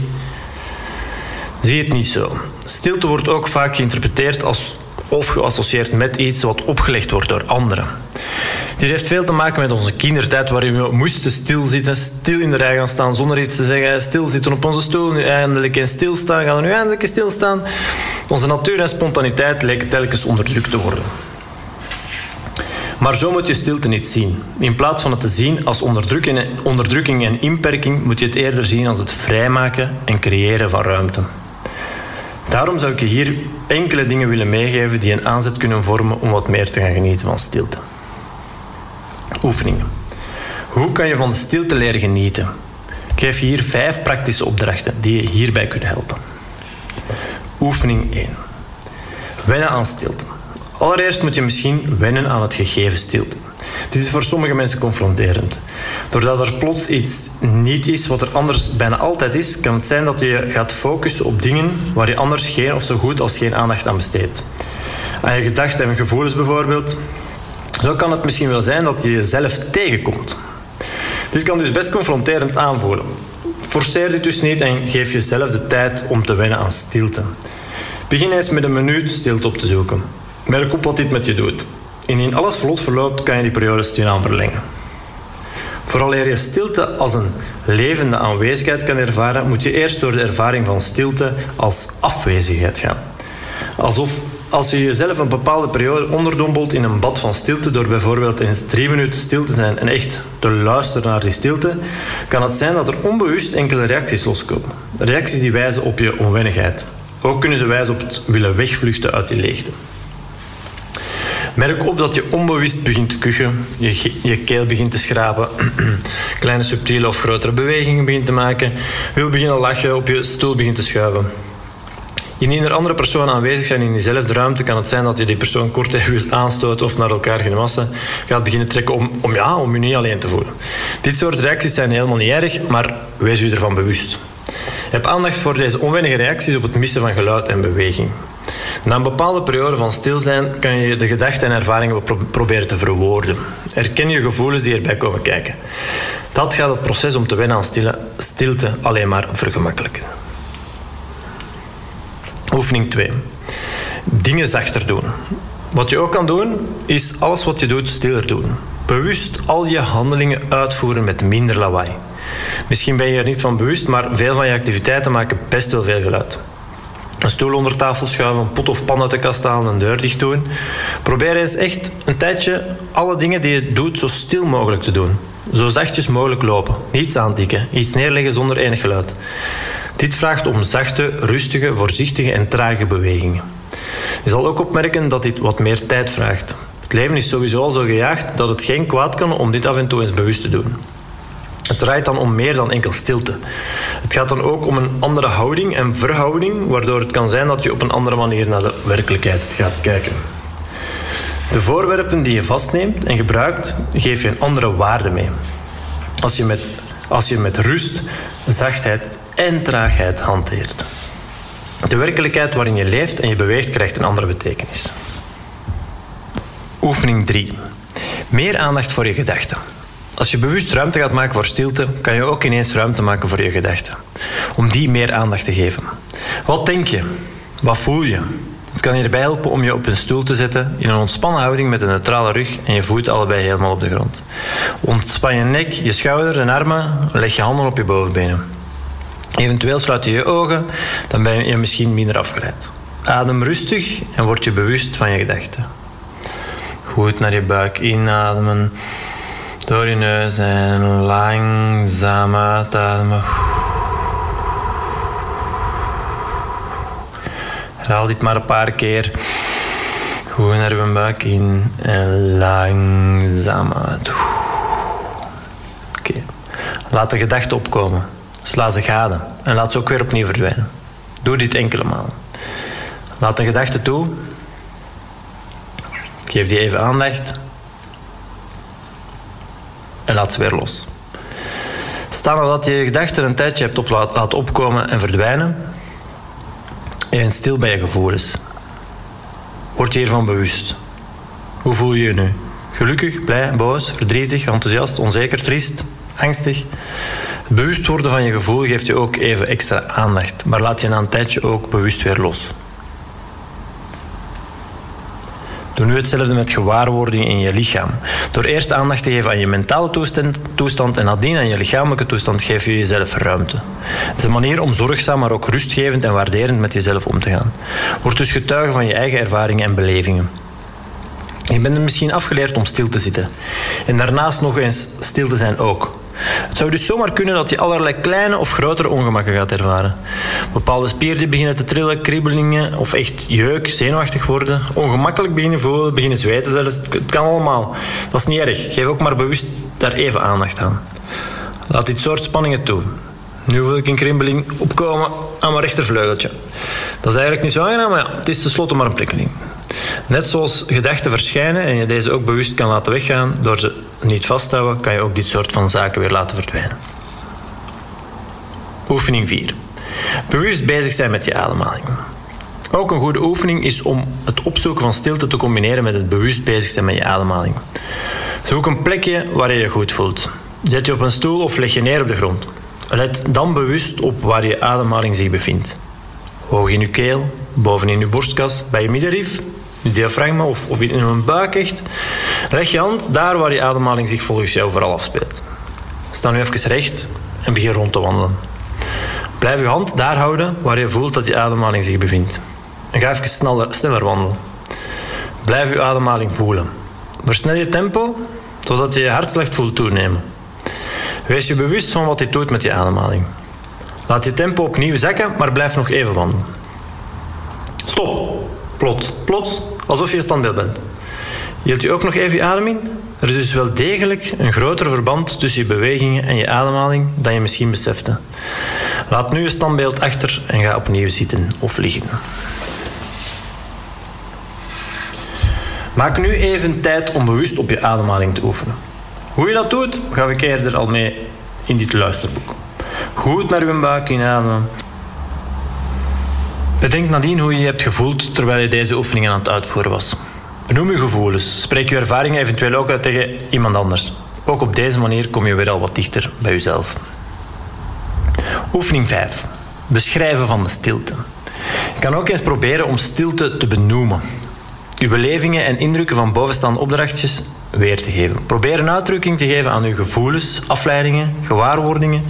Zie het niet zo. Stilte wordt ook vaak geïnterpreteerd als of geassocieerd met iets wat opgelegd wordt door anderen. Dit heeft veel te maken met onze kindertijd, waarin we moesten stilzitten, stil in de rij gaan staan zonder iets te zeggen, stilzitten op onze stoel, nu eindelijk eens stilstaan, gaan we nu eindelijk eens stilstaan. Onze natuur en spontaniteit lijken telkens onderdrukt te worden. Maar zo moet je stilte niet zien. In plaats van het te zien als onderdrukking en inperking, moet je het eerder zien als het vrijmaken en creëren van ruimte. Daarom zou ik je hier enkele dingen willen meegeven die een aanzet kunnen vormen om wat meer te gaan genieten van stilte. Oefeningen. Hoe kan je van de stilte leren genieten? Ik geef je hier vijf praktische opdrachten die je hierbij kunnen helpen. Oefening 1. Wennen aan stilte. Allereerst moet je misschien wennen aan het gegeven stilte. Dit is voor sommige mensen confronterend. Doordat er plots iets niet is wat er anders bijna altijd is, kan het zijn dat je gaat focussen op dingen waar je anders geen of zo goed als geen aandacht aan besteedt. Aan je gedachten en gevoelens bijvoorbeeld. Zo kan het misschien wel zijn dat je jezelf tegenkomt. Dit kan dus best confronterend aanvoelen. Forceer dit dus niet en geef jezelf de tijd om te wennen aan stilte. Begin eens met een minuut stilte op te zoeken. Merk op wat dit met je doet. Indien alles vlot verloopt, kan je die periode stilaan verlengen. Vooraleer je stilte als een levende aanwezigheid kan ervaren, moet je eerst door de ervaring van stilte als afwezigheid gaan. Alsof als je jezelf een bepaalde periode onderdompelt in een bad van stilte door bijvoorbeeld eens drie minuten stil te zijn en echt te luisteren naar die stilte, kan het zijn dat er onbewust enkele reacties loskomen. Reacties die wijzen op je onwennigheid. Ook kunnen ze wijzen op het willen wegvluchten uit die leegte. Merk op dat je onbewust begint te kuchen, je, je keel begint te schrapen, kleine subtiele of grotere bewegingen begint te maken, wil beginnen lachen, op je stoel begint te schuiven. Indien er andere personen aanwezig zijn in diezelfde ruimte, kan het zijn dat je die persoon kort even wil aanstoten of naar elkaar gemassen gaat beginnen trekken om, om, ja, om je niet alleen te voelen. Dit soort reacties zijn helemaal niet erg, maar wees u ervan bewust. Heb aandacht voor deze onwennige reacties op het missen van geluid en beweging. Na een bepaalde periode van stil zijn kan je de gedachten en ervaringen proberen te verwoorden. Erken je gevoelens die erbij komen kijken. Dat gaat het proces om te wennen aan stilte alleen maar vergemakkelijken. Oefening 2. Dingen zachter doen. Wat je ook kan doen, is alles wat je doet stiller doen. Bewust al je handelingen uitvoeren met minder lawaai. Misschien ben je er niet van bewust, maar veel van je activiteiten maken best wel veel geluid. Een stoel onder tafel schuiven, een pot of pan uit de kast halen, een deur dicht doen. Probeer eens echt een tijdje alle dingen die je doet zo stil mogelijk te doen. Zo zachtjes mogelijk lopen. Niets aantikken, iets neerleggen zonder enig geluid. Dit vraagt om zachte, rustige, voorzichtige en trage bewegingen. Je zal ook opmerken dat dit wat meer tijd vraagt. Het leven is sowieso al zo gejaagd dat het geen kwaad kan om dit af en toe eens bewust te doen. Het draait dan om meer dan enkel stilte. Het gaat dan ook om een andere houding en verhouding, waardoor het kan zijn dat je op een andere manier naar de werkelijkheid gaat kijken. De voorwerpen die je vastneemt en gebruikt, geef je een andere waarde mee. Als je met, als je met rust, zachtheid en traagheid hanteert. De werkelijkheid waarin je leeft en je beweegt krijgt een andere betekenis. Oefening 3. Meer aandacht voor je gedachten. Als je bewust ruimte gaat maken voor stilte, kan je ook ineens ruimte maken voor je gedachten. Om die meer aandacht te geven. Wat denk je? Wat voel je? Het kan hierbij helpen om je op een stoel te zetten in een ontspannen houding met een neutrale rug en je voeten allebei helemaal op de grond. Ontspan je nek, je schouders en armen, leg je handen op je bovenbenen. Eventueel sluit je je ogen, dan ben je misschien minder afgeleid. Adem rustig en word je bewust van je gedachten. Goed naar je buik inademen. Door je neus en langzaam uitademen. Herhaal dit maar een paar keer. Goed naar je buik in en langzaam uit. Oké. Laat de gedachten opkomen. Sla ze gade en laat ze ook weer opnieuw verdwijnen. Doe dit enkele malen. Laat de gedachten toe. Geef die even aandacht. En laat ze weer los. Sta nadat je gedachten een tijdje hebt op laten opkomen en verdwijnen. En stil bij je gevoelens. Word je hiervan bewust. Hoe voel je je nu? Gelukkig, blij, boos, verdrietig, enthousiast, onzeker, triest, angstig? Bewust worden van je gevoel geeft je ook even extra aandacht, maar laat je na een tijdje ook bewust weer los. Doe nu hetzelfde met gewaarwording in je lichaam. Door eerst aandacht te geven aan je mentale toestand, toestand en nadien aan je lichamelijke toestand geef je jezelf ruimte. Het is een manier om zorgzaam, maar ook rustgevend en waarderend met jezelf om te gaan. Word dus getuige van je eigen ervaringen en belevingen. Je bent er misschien afgeleerd om stil te zitten. En daarnaast nog eens stil te zijn ook. Het zou dus zomaar kunnen dat je allerlei kleine of grotere ongemakken gaat ervaren. Bepaalde spieren beginnen te trillen, kriebelingen of echt jeuk, zenuwachtig worden, ongemakkelijk beginnen voelen, beginnen zweten zelfs. Het kan allemaal. Dat is niet erg. Geef ook maar bewust daar even aandacht aan. Laat dit soort spanningen toe. Nu wil ik een krimpeling opkomen aan mijn rechtervleugeltje. Dat is eigenlijk niet zo aangenaam, maar ja, het is tenslotte maar een prikkeling. Net zoals gedachten verschijnen en je deze ook bewust kan laten weggaan door ze niet vast te houden, kan je ook dit soort van zaken weer laten verdwijnen. Oefening 4. Bewust bezig zijn met je ademhaling. Ook een goede oefening is om het opzoeken van stilte te combineren met het bewust bezig zijn met je ademhaling. Zoek een plekje waar je je goed voelt. Zet je op een stoel of leg je neer op de grond. Let dan bewust op waar je ademhaling zich bevindt. Hoog in je keel, bovenin je borstkas, bij je middenrif, diafragma of, of in een buik echt. Leg je hand daar waar je ademhaling zich volgens jou vooral afspeelt. Sta nu even recht en begin rond te wandelen. Blijf je hand daar houden waar je voelt dat je ademhaling zich bevindt. En ga even sneller, sneller wandelen. Blijf je ademhaling voelen. Versnel je tempo zodat je je hartslag voelt toenemen. Wees je bewust van wat dit doet met je ademhaling. Laat je tempo opnieuw zakken, maar blijf nog even wandelen. Stop. Plots. Plots. Alsof je een standbeeld bent. Hield je ook nog even je adem in? Er is dus wel degelijk een groter verband tussen je bewegingen en je ademhaling dan je misschien besefte. Laat nu je standbeeld achter en ga opnieuw zitten of liggen. Maak nu even tijd om bewust op je ademhaling te oefenen. Hoe je dat doet, gaf ik eerder al mee in dit luisterboek. Goed naar je buik inademen. Bedenk nadien hoe je je hebt gevoeld terwijl je deze oefeningen aan het uitvoeren was. Benoem je gevoelens. Spreek je ervaringen eventueel ook uit tegen iemand anders. Ook op deze manier kom je weer al wat dichter bij jezelf. Oefening 5. Beschrijven van de stilte. Je kan ook eens proberen om stilte te benoemen. Uw belevingen en indrukken van bovenstaande opdrachtjes weer te geven. Probeer een uitdrukking te geven aan uw gevoelens, afleidingen, gewaarwordingen.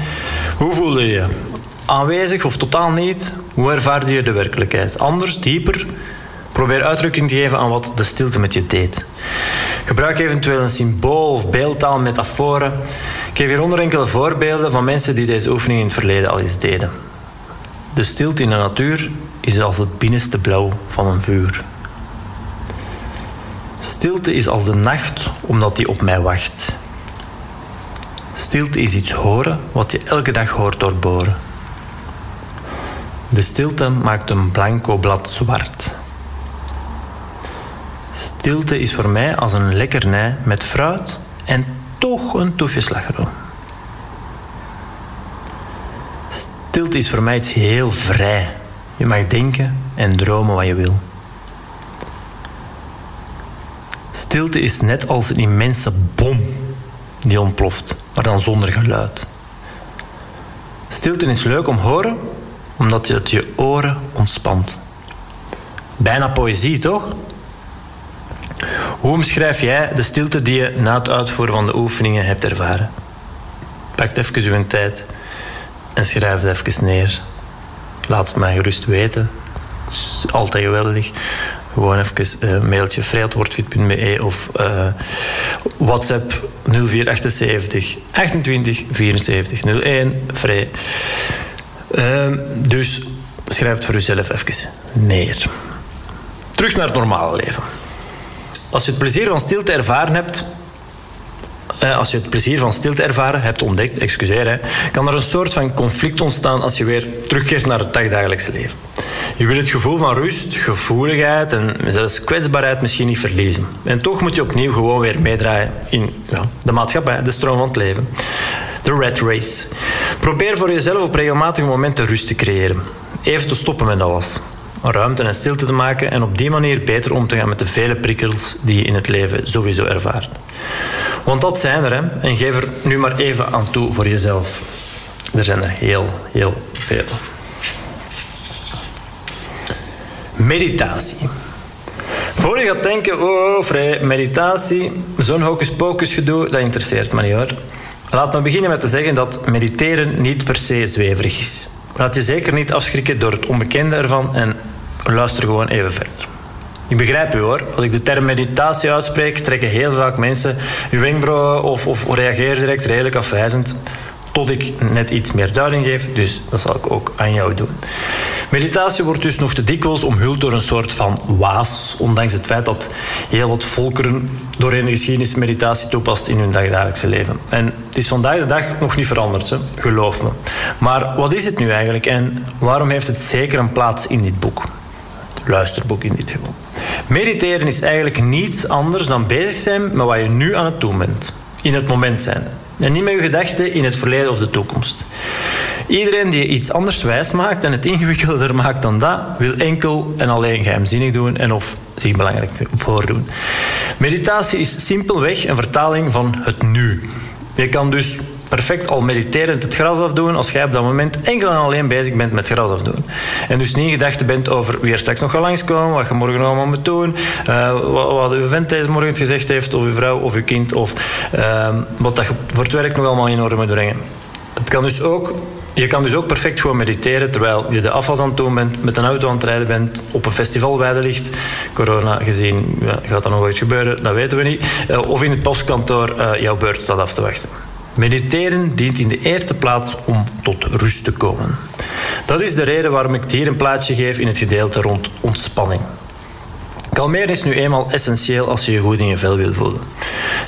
Hoe voelde je je? Aanwezig of totaal niet? Hoe ervaarde je de werkelijkheid? Anders, dieper, probeer uitdrukking te geven aan wat de stilte met je deed. Gebruik eventueel een symbool of beeldtaal, metaforen. Ik geef hieronder enkele voorbeelden van mensen die deze oefening in het verleden al eens deden. De stilte in de natuur is als het binnenste blauw van een vuur. Stilte is als de nacht, omdat die op mij wacht. Stilte is iets horen wat je elke dag hoort doorboren. De stilte maakt een blanco blad zwart. Stilte is voor mij als een lekkernij met fruit en toch een toefje slagroom. Stilte is voor mij iets heel vrij. Je mag denken en dromen wat je wil. Stilte is net als een immense bom die ontploft, maar dan zonder geluid. Stilte is leuk om horen, omdat het je oren ontspant. Bijna poëzie, toch? Hoe omschrijf jij de stilte die je na het uitvoeren van de oefeningen hebt ervaren? Pak even uw tijd en schrijf het even neer. Laat het mij gerust weten. Altijd geweldig. Gewoon even uh, mailtje vrijheidwoordfit.be of WhatsApp 0478 28 74 01 vrij. Uh, dus schrijf het voor uzelf even neer. Terug naar het normale leven. Als je het plezier van stilte ervaren hebt, eh, als je het plezier van stilte ervaren hebt ontdekt, excuseer, hè, kan er een soort van conflict ontstaan als je weer terugkeert naar het dagdagelijkse leven. Je wil het gevoel van rust, gevoeligheid en zelfs kwetsbaarheid misschien niet verliezen. En toch moet je opnieuw gewoon weer meedraaien in ja, de maatschappij, de stroom van het leven. De red race. Probeer voor jezelf op regelmatige momenten rust te creëren. Even te stoppen met alles ruimte en stilte te maken en op die manier beter om te gaan met de vele prikkels die je in het leven sowieso ervaart. Want dat zijn er, hè? en geef er nu maar even aan toe voor jezelf. Er zijn er heel, heel veel. Meditatie. Voor je gaat denken, oh, vrij, meditatie, zo'n hocus-pocus gedoe, dat interesseert me niet hoor. Laat me beginnen met te zeggen dat mediteren niet per se zweverig is. Laat je zeker niet afschrikken door het onbekende ervan en luister gewoon even verder. Ik begrijp u hoor. Als ik de term meditatie uitspreek, trekken heel vaak mensen uw wenkbrauwen of, of reageren direct redelijk afwijzend. Tot ik net iets meer duiding geef, dus dat zal ik ook aan jou doen. Meditatie wordt dus nog te dikwijls omhuld door een soort van waas, ondanks het feit dat heel wat volkeren doorheen de geschiedenis meditatie toepast in hun dagelijkse leven. En het is vandaag de dag nog niet veranderd, hè? geloof me. Maar wat is het nu eigenlijk en waarom heeft het zeker een plaats in dit boek? luisterboek in dit geval. Mediteren is eigenlijk niets anders dan bezig zijn met wat je nu aan het doen bent. In het moment zijn. En niet met je gedachten in het verleden of de toekomst. Iedereen die iets anders wijs maakt en het ingewikkelder maakt dan dat, wil enkel en alleen geheimzinnig doen en of zich belangrijk voordoen. Meditatie is simpelweg een vertaling van het nu. Je kan dus perfect al mediterend het gras afdoen als jij op dat moment enkel en alleen bezig bent met gras afdoen. En dus niet gedachten bent over wie er straks nog gaat langskomen, wat je morgen nog allemaal moet doen, uh, wat, wat uw vent deze morgen gezegd heeft, of uw vrouw of uw kind, of uh, wat dat je voor het werk nog allemaal in orde moet brengen. Het kan dus ook je kan dus ook perfect gewoon mediteren terwijl je de afwas aan het doen bent, met een auto aan het rijden bent, op een festival weide ligt. Corona gezien ja, gaat dat nog ooit gebeuren, dat weten we niet. Uh, of in het postkantoor uh, jouw beurt staat af te wachten. Mediteren dient in de eerste plaats om tot rust te komen. Dat is de reden waarom ik hier een plaatsje geef in het gedeelte rond ontspanning. Kalmeren is nu eenmaal essentieel als je je goed in je vel wil voelen.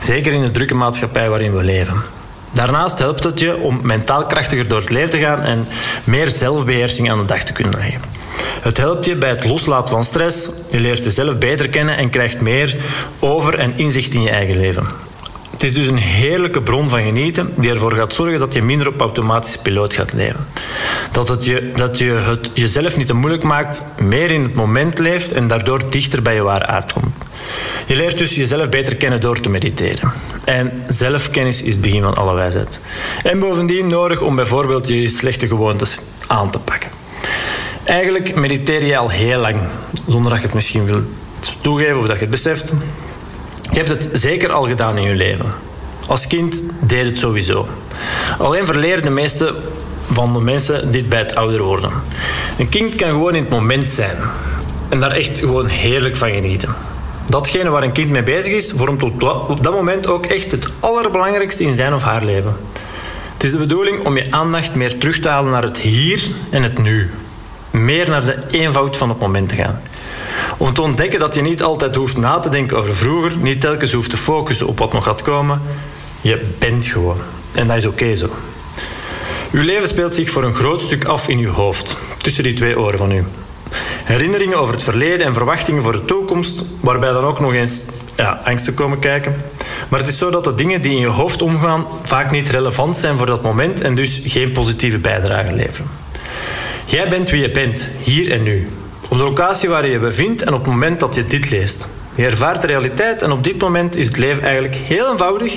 Zeker in de drukke maatschappij waarin we leven. Daarnaast helpt het je om mentaal krachtiger door het leven te gaan en meer zelfbeheersing aan de dag te kunnen leggen. Het helpt je bij het loslaten van stress, je leert jezelf beter kennen en krijgt meer over en inzicht in je eigen leven. Het is dus een heerlijke bron van genieten die ervoor gaat zorgen dat je minder op automatische piloot gaat leven. Dat, het je, dat je het jezelf niet te moeilijk maakt, meer in het moment leeft en daardoor dichter bij je ware aard komt. Je leert dus jezelf beter kennen door te mediteren. En zelfkennis is het begin van alle wijsheid. En bovendien nodig om bijvoorbeeld je slechte gewoontes aan te pakken. Eigenlijk mediteer je al heel lang, zonder dat je het misschien wilt toegeven of dat je het beseft. Je hebt het zeker al gedaan in je leven. Als kind deed het sowieso. Alleen verleren de meeste van de mensen dit bij het ouder worden. Een kind kan gewoon in het moment zijn en daar echt gewoon heerlijk van genieten. Datgene waar een kind mee bezig is, vormt op dat moment ook echt het allerbelangrijkste in zijn of haar leven. Het is de bedoeling om je aandacht meer terug te halen naar het hier en het nu. Meer naar de eenvoud van het moment te gaan. Om te ontdekken dat je niet altijd hoeft na te denken over vroeger, niet telkens hoeft te focussen op wat nog gaat komen. Je bent gewoon. En dat is oké zo. Uw leven speelt zich voor een groot stuk af in uw hoofd, tussen die twee oren van u. Herinneringen over het verleden en verwachtingen voor de toekomst, waarbij dan ook nog eens ja, angsten komen kijken. Maar het is zo dat de dingen die in je hoofd omgaan vaak niet relevant zijn voor dat moment en dus geen positieve bijdrage leveren. Jij bent wie je bent, hier en nu. Op de locatie waar je je bevindt en op het moment dat je dit leest. Je ervaart de realiteit en op dit moment is het leven eigenlijk heel eenvoudig.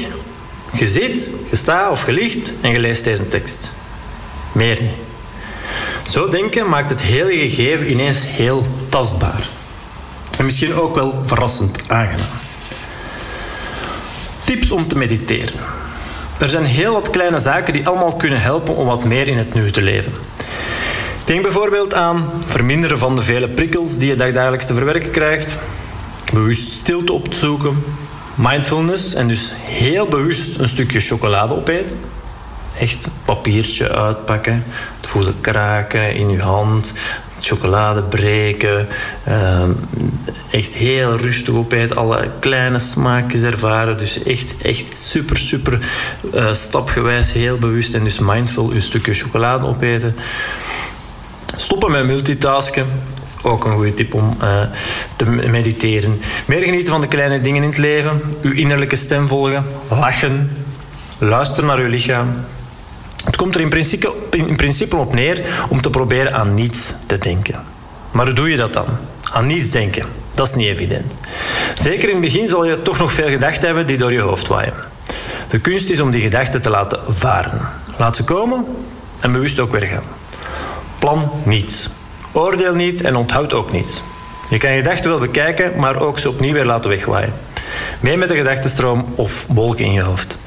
Je zit, je staat of je ligt en je leest deze tekst. Meer niet. Zo denken maakt het hele gegeven ineens heel tastbaar. En misschien ook wel verrassend aangenaam. Tips om te mediteren. Er zijn heel wat kleine zaken die allemaal kunnen helpen om wat meer in het nu te leven. Denk bijvoorbeeld aan verminderen van de vele prikkels die je dagelijks te verwerken krijgt, bewust stilte op te mindfulness en dus heel bewust een stukje chocolade opeten echt papiertje uitpakken. Het voelen kraken in je hand. Chocolade breken. Ehm, echt heel rustig opeten. Alle kleine smaakjes ervaren. Dus echt, echt super, super uh, stapgewijs. Heel bewust en dus mindful een stukje chocolade opeten. Stoppen met multitasken ook een goede tip om uh, te mediteren. Meer genieten van de kleine dingen in het leven. Uw innerlijke stem volgen. Lachen. Luisteren naar uw lichaam. Het komt er in principe, in principe op neer om te proberen aan niets te denken. Maar hoe doe je dat dan? Aan niets denken. Dat is niet evident. Zeker in het begin zal je toch nog veel gedachten hebben die door je hoofd waaien. De kunst is om die gedachten te laten varen. Laat ze komen en bewust ook weer gaan. Plan niets. Oordeel niet en onthoud ook niets. Je kan je gedachten wel bekijken, maar ook ze opnieuw weer laten wegwaaien. Mee met de gedachtenstroom of wolken in je hoofd.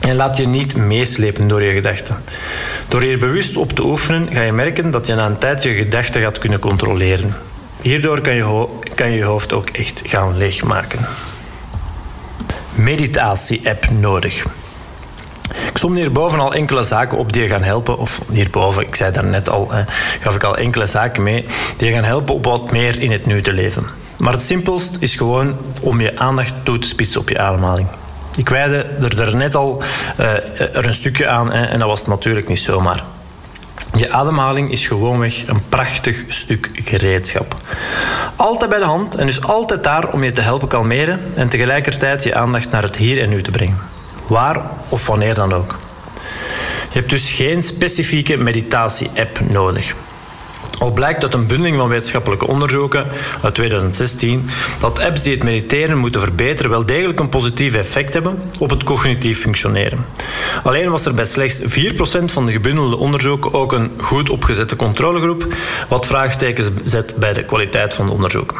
En laat je niet meeslepen door je gedachten. Door hier bewust op te oefenen, ga je merken dat je na een tijd je gedachten gaat kunnen controleren. Hierdoor kan je, kan je hoofd ook echt gaan leegmaken. Meditatie-app nodig. Ik som hierboven al enkele zaken op die je gaan helpen. Of hierboven, ik zei daarnet al, eh, gaf ik al enkele zaken mee. Die je gaan helpen op wat meer in het nu te leven. Maar het simpelst is gewoon om je aandacht toe te spitsen op je ademhaling. Ik wijde er net al uh, er een stukje aan en dat was natuurlijk niet zomaar. Je ademhaling is gewoonweg een prachtig stuk gereedschap. Altijd bij de hand en dus altijd daar om je te helpen kalmeren en tegelijkertijd je aandacht naar het hier en nu te brengen. Waar of wanneer dan ook. Je hebt dus geen specifieke meditatie-app nodig. Al blijkt uit een bundeling van wetenschappelijke onderzoeken uit 2016 dat apps die het mediteren moeten verbeteren wel degelijk een positief effect hebben op het cognitief functioneren. Alleen was er bij slechts 4% van de gebundelde onderzoeken ook een goed opgezette controlegroep, wat vraagtekens zet bij de kwaliteit van de onderzoeken.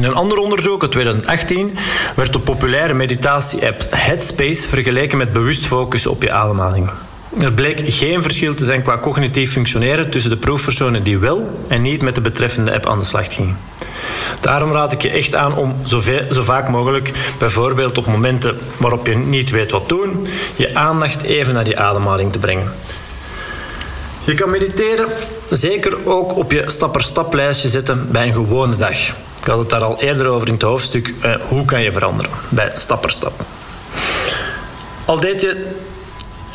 In een ander onderzoek uit 2018 werd de populaire meditatie-app Headspace vergeleken met bewust focussen op je ademhaling. Er bleek geen verschil te zijn qua cognitief functioneren tussen de proefpersonen die wel en niet met de betreffende app aan de slag gingen. Daarom raad ik je echt aan om zo, vaak mogelijk, bijvoorbeeld op momenten waarop je niet weet wat doen, je aandacht even naar die ademhaling te brengen. Je kan mediteren zeker ook op je stap-per-stap-lijstje zetten bij een gewone dag. Ik had het daar al eerder over in het hoofdstuk eh, hoe kan je veranderen bij stap per stap. Al deed je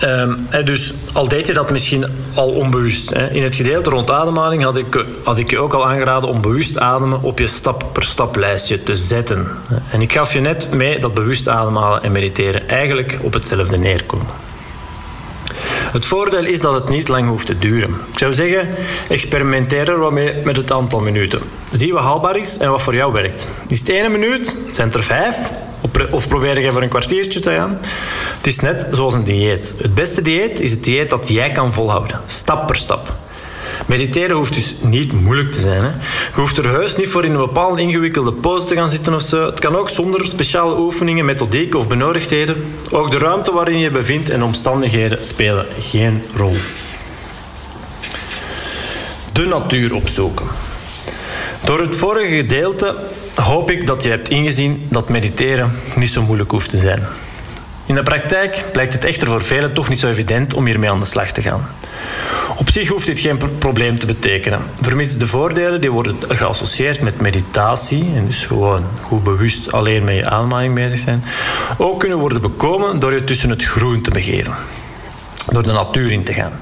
Um, dus al deed je dat misschien al onbewust. In het gedeelte rond ademhaling had ik, had ik je ook al aangeraden om bewust ademen op je stap per stap lijstje te zetten. En ik gaf je net mee dat bewust ademhalen en mediteren eigenlijk op hetzelfde neerkomen. Het voordeel is dat het niet lang hoeft te duren. Ik zou zeggen, experimenteer er wat mee met het aantal minuten. Zie wat haalbaar is en wat voor jou werkt. Is het ene minuut? Zijn het er vijf? Of probeer je voor een kwartiertje te gaan? Het is net zoals een dieet. Het beste dieet is het dieet dat jij kan volhouden, stap per stap. Mediteren hoeft dus niet moeilijk te zijn. Hè? Je hoeft er heus niet voor in een bepaalde ingewikkelde pose te gaan zitten of zo. Het kan ook zonder speciale oefeningen, methodiek of benodigdheden. Ook de ruimte waarin je bevindt en omstandigheden spelen geen rol. De natuur opzoeken. Door het vorige gedeelte hoop ik dat je hebt ingezien dat mediteren niet zo moeilijk hoeft te zijn. In de praktijk blijkt het echter voor velen toch niet zo evident om hiermee aan de slag te gaan. Op zich hoeft dit geen probleem te betekenen, vermits de voordelen die worden geassocieerd met meditatie, en dus gewoon goed bewust alleen met je ademhaling bezig zijn, ook kunnen worden bekomen door je tussen het groen te begeven. Door de natuur in te gaan.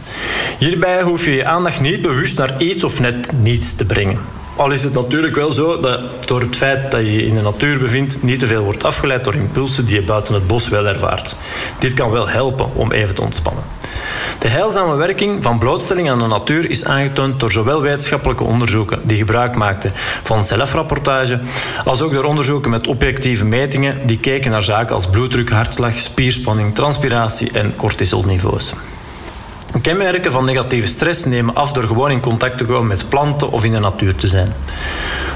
Hierbij hoef je je aandacht niet bewust naar iets of net niets te brengen. Al is het natuurlijk wel zo dat door het feit dat je je in de natuur bevindt, niet te veel wordt afgeleid door impulsen die je buiten het bos wel ervaart. Dit kan wel helpen om even te ontspannen. De heilzame werking van blootstelling aan de natuur is aangetoond door zowel wetenschappelijke onderzoeken die gebruik maakten van zelfrapportage, als ook door onderzoeken met objectieve metingen die keken naar zaken als bloeddruk, hartslag, spierspanning, transpiratie en cortisolniveaus. Kenmerken van negatieve stress nemen af door gewoon in contact te komen met planten of in de natuur te zijn.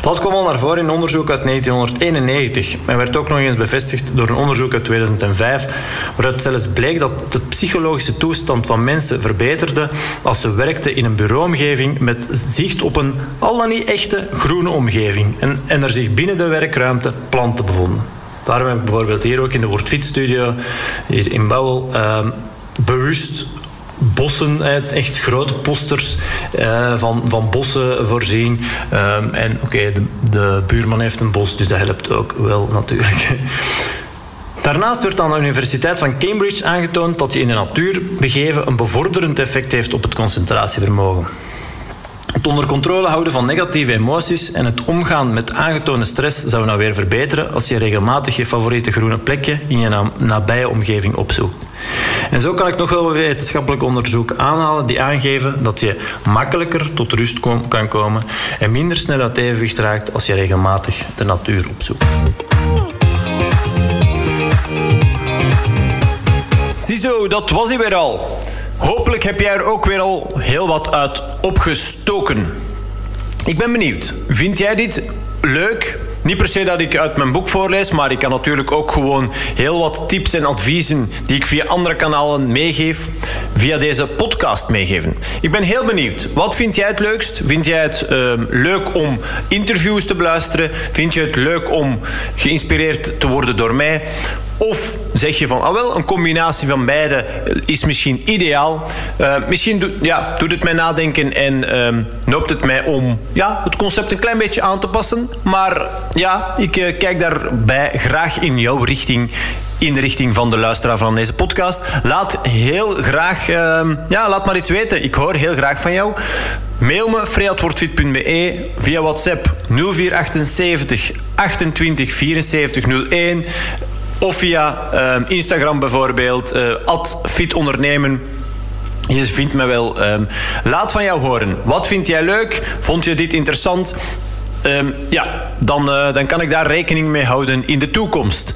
Dat kwam al naar voren in onderzoek uit 1991 en werd ook nog eens bevestigd door een onderzoek uit 2005, waaruit zelfs bleek dat de psychologische toestand van mensen verbeterde als ze werkten in een bureauomgeving met zicht op een al dan niet echte groene omgeving en, er zich binnen de werkruimte planten bevonden. Daarom heb ik bijvoorbeeld hier ook in de Woordfietsstudio, hier in Bouwel, uh, bewust bossen, echt grote posters uh, van, van bossen voorzien. Um, en oké, de, de, buurman heeft een bos, dus dat helpt ook wel natuurlijk. Daarnaast werd aan de Universiteit van Cambridge aangetoond dat je in de natuur begeven een bevorderend effect heeft op het concentratievermogen. Het onder controle houden van negatieve emoties en het omgaan met aangetoonde stress zou nou weer verbeteren als je regelmatig je favoriete groene plekje in je nabije omgeving opzoekt. En zo kan ik nog wel wetenschappelijk onderzoek aanhalen die aangeven dat je makkelijker tot rust kan komen en minder snel uit evenwicht raakt als je regelmatig de natuur opzoekt. Ziezo, dat was hij weer al. Hopelijk heb jij er ook weer al heel wat uit opgestoken. Ik ben benieuwd. Vind jij dit leuk? Niet per se dat ik uit mijn boek voorlees, maar ik kan natuurlijk ook gewoon heel wat tips en adviezen die ik via andere kanalen meegeef, via deze podcast meegeven. Ik ben heel benieuwd. Wat vind jij het leukst? Vind jij het uh, leuk om interviews te beluisteren? Vind je het leuk om geïnspireerd te worden door mij? Of zeg je van, ah wel, een combinatie van beide is misschien ideaal. Uh, misschien doet, ja, doet het mij nadenken en uh, noopt het mij om ja, het concept een klein beetje aan te passen. Maar ja, ik uh, kijk daarbij graag in jouw richting in de richting van de luisteraar van deze podcast. Laat heel graag, uh, ja, laat maar iets weten. Ik hoor heel graag van jou. Mail me freatwortfit.be via WhatsApp 0478 28 74 01 of via uh, Instagram bijvoorbeeld, uh, fitondernemen. Je vindt me wel. Um, laat van jou horen. Wat vind jij leuk? Vond je dit interessant? Um, ja, dan, uh, dan kan ik daar rekening mee houden in de toekomst.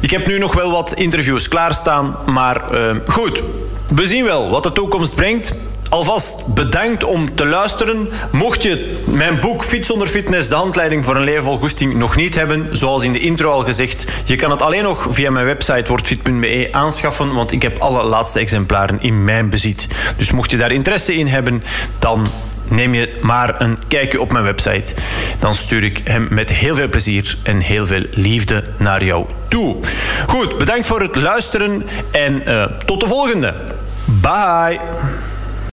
Ik heb nu nog wel wat interviews klaarstaan, maar goed. We zien wel wat de toekomst brengt. Alvast bedankt om te luisteren. Mocht je mijn boek Fiets zonder fitness, de handleiding voor een leven vol goesting, nog niet hebben, zoals in de intro al gezegd, je kan het alleen nog via mijn website wordfit.be aanschaffen, want ik heb alle laatste exemplaren in mijn bezit. Dus mocht je daar interesse in hebben, dan neem je maar een kijkje op mijn website. Dan stuur ik hem met heel veel plezier en heel veel liefde naar jou toe. Goed, bedankt voor het luisteren en uh, tot de volgende. Bye.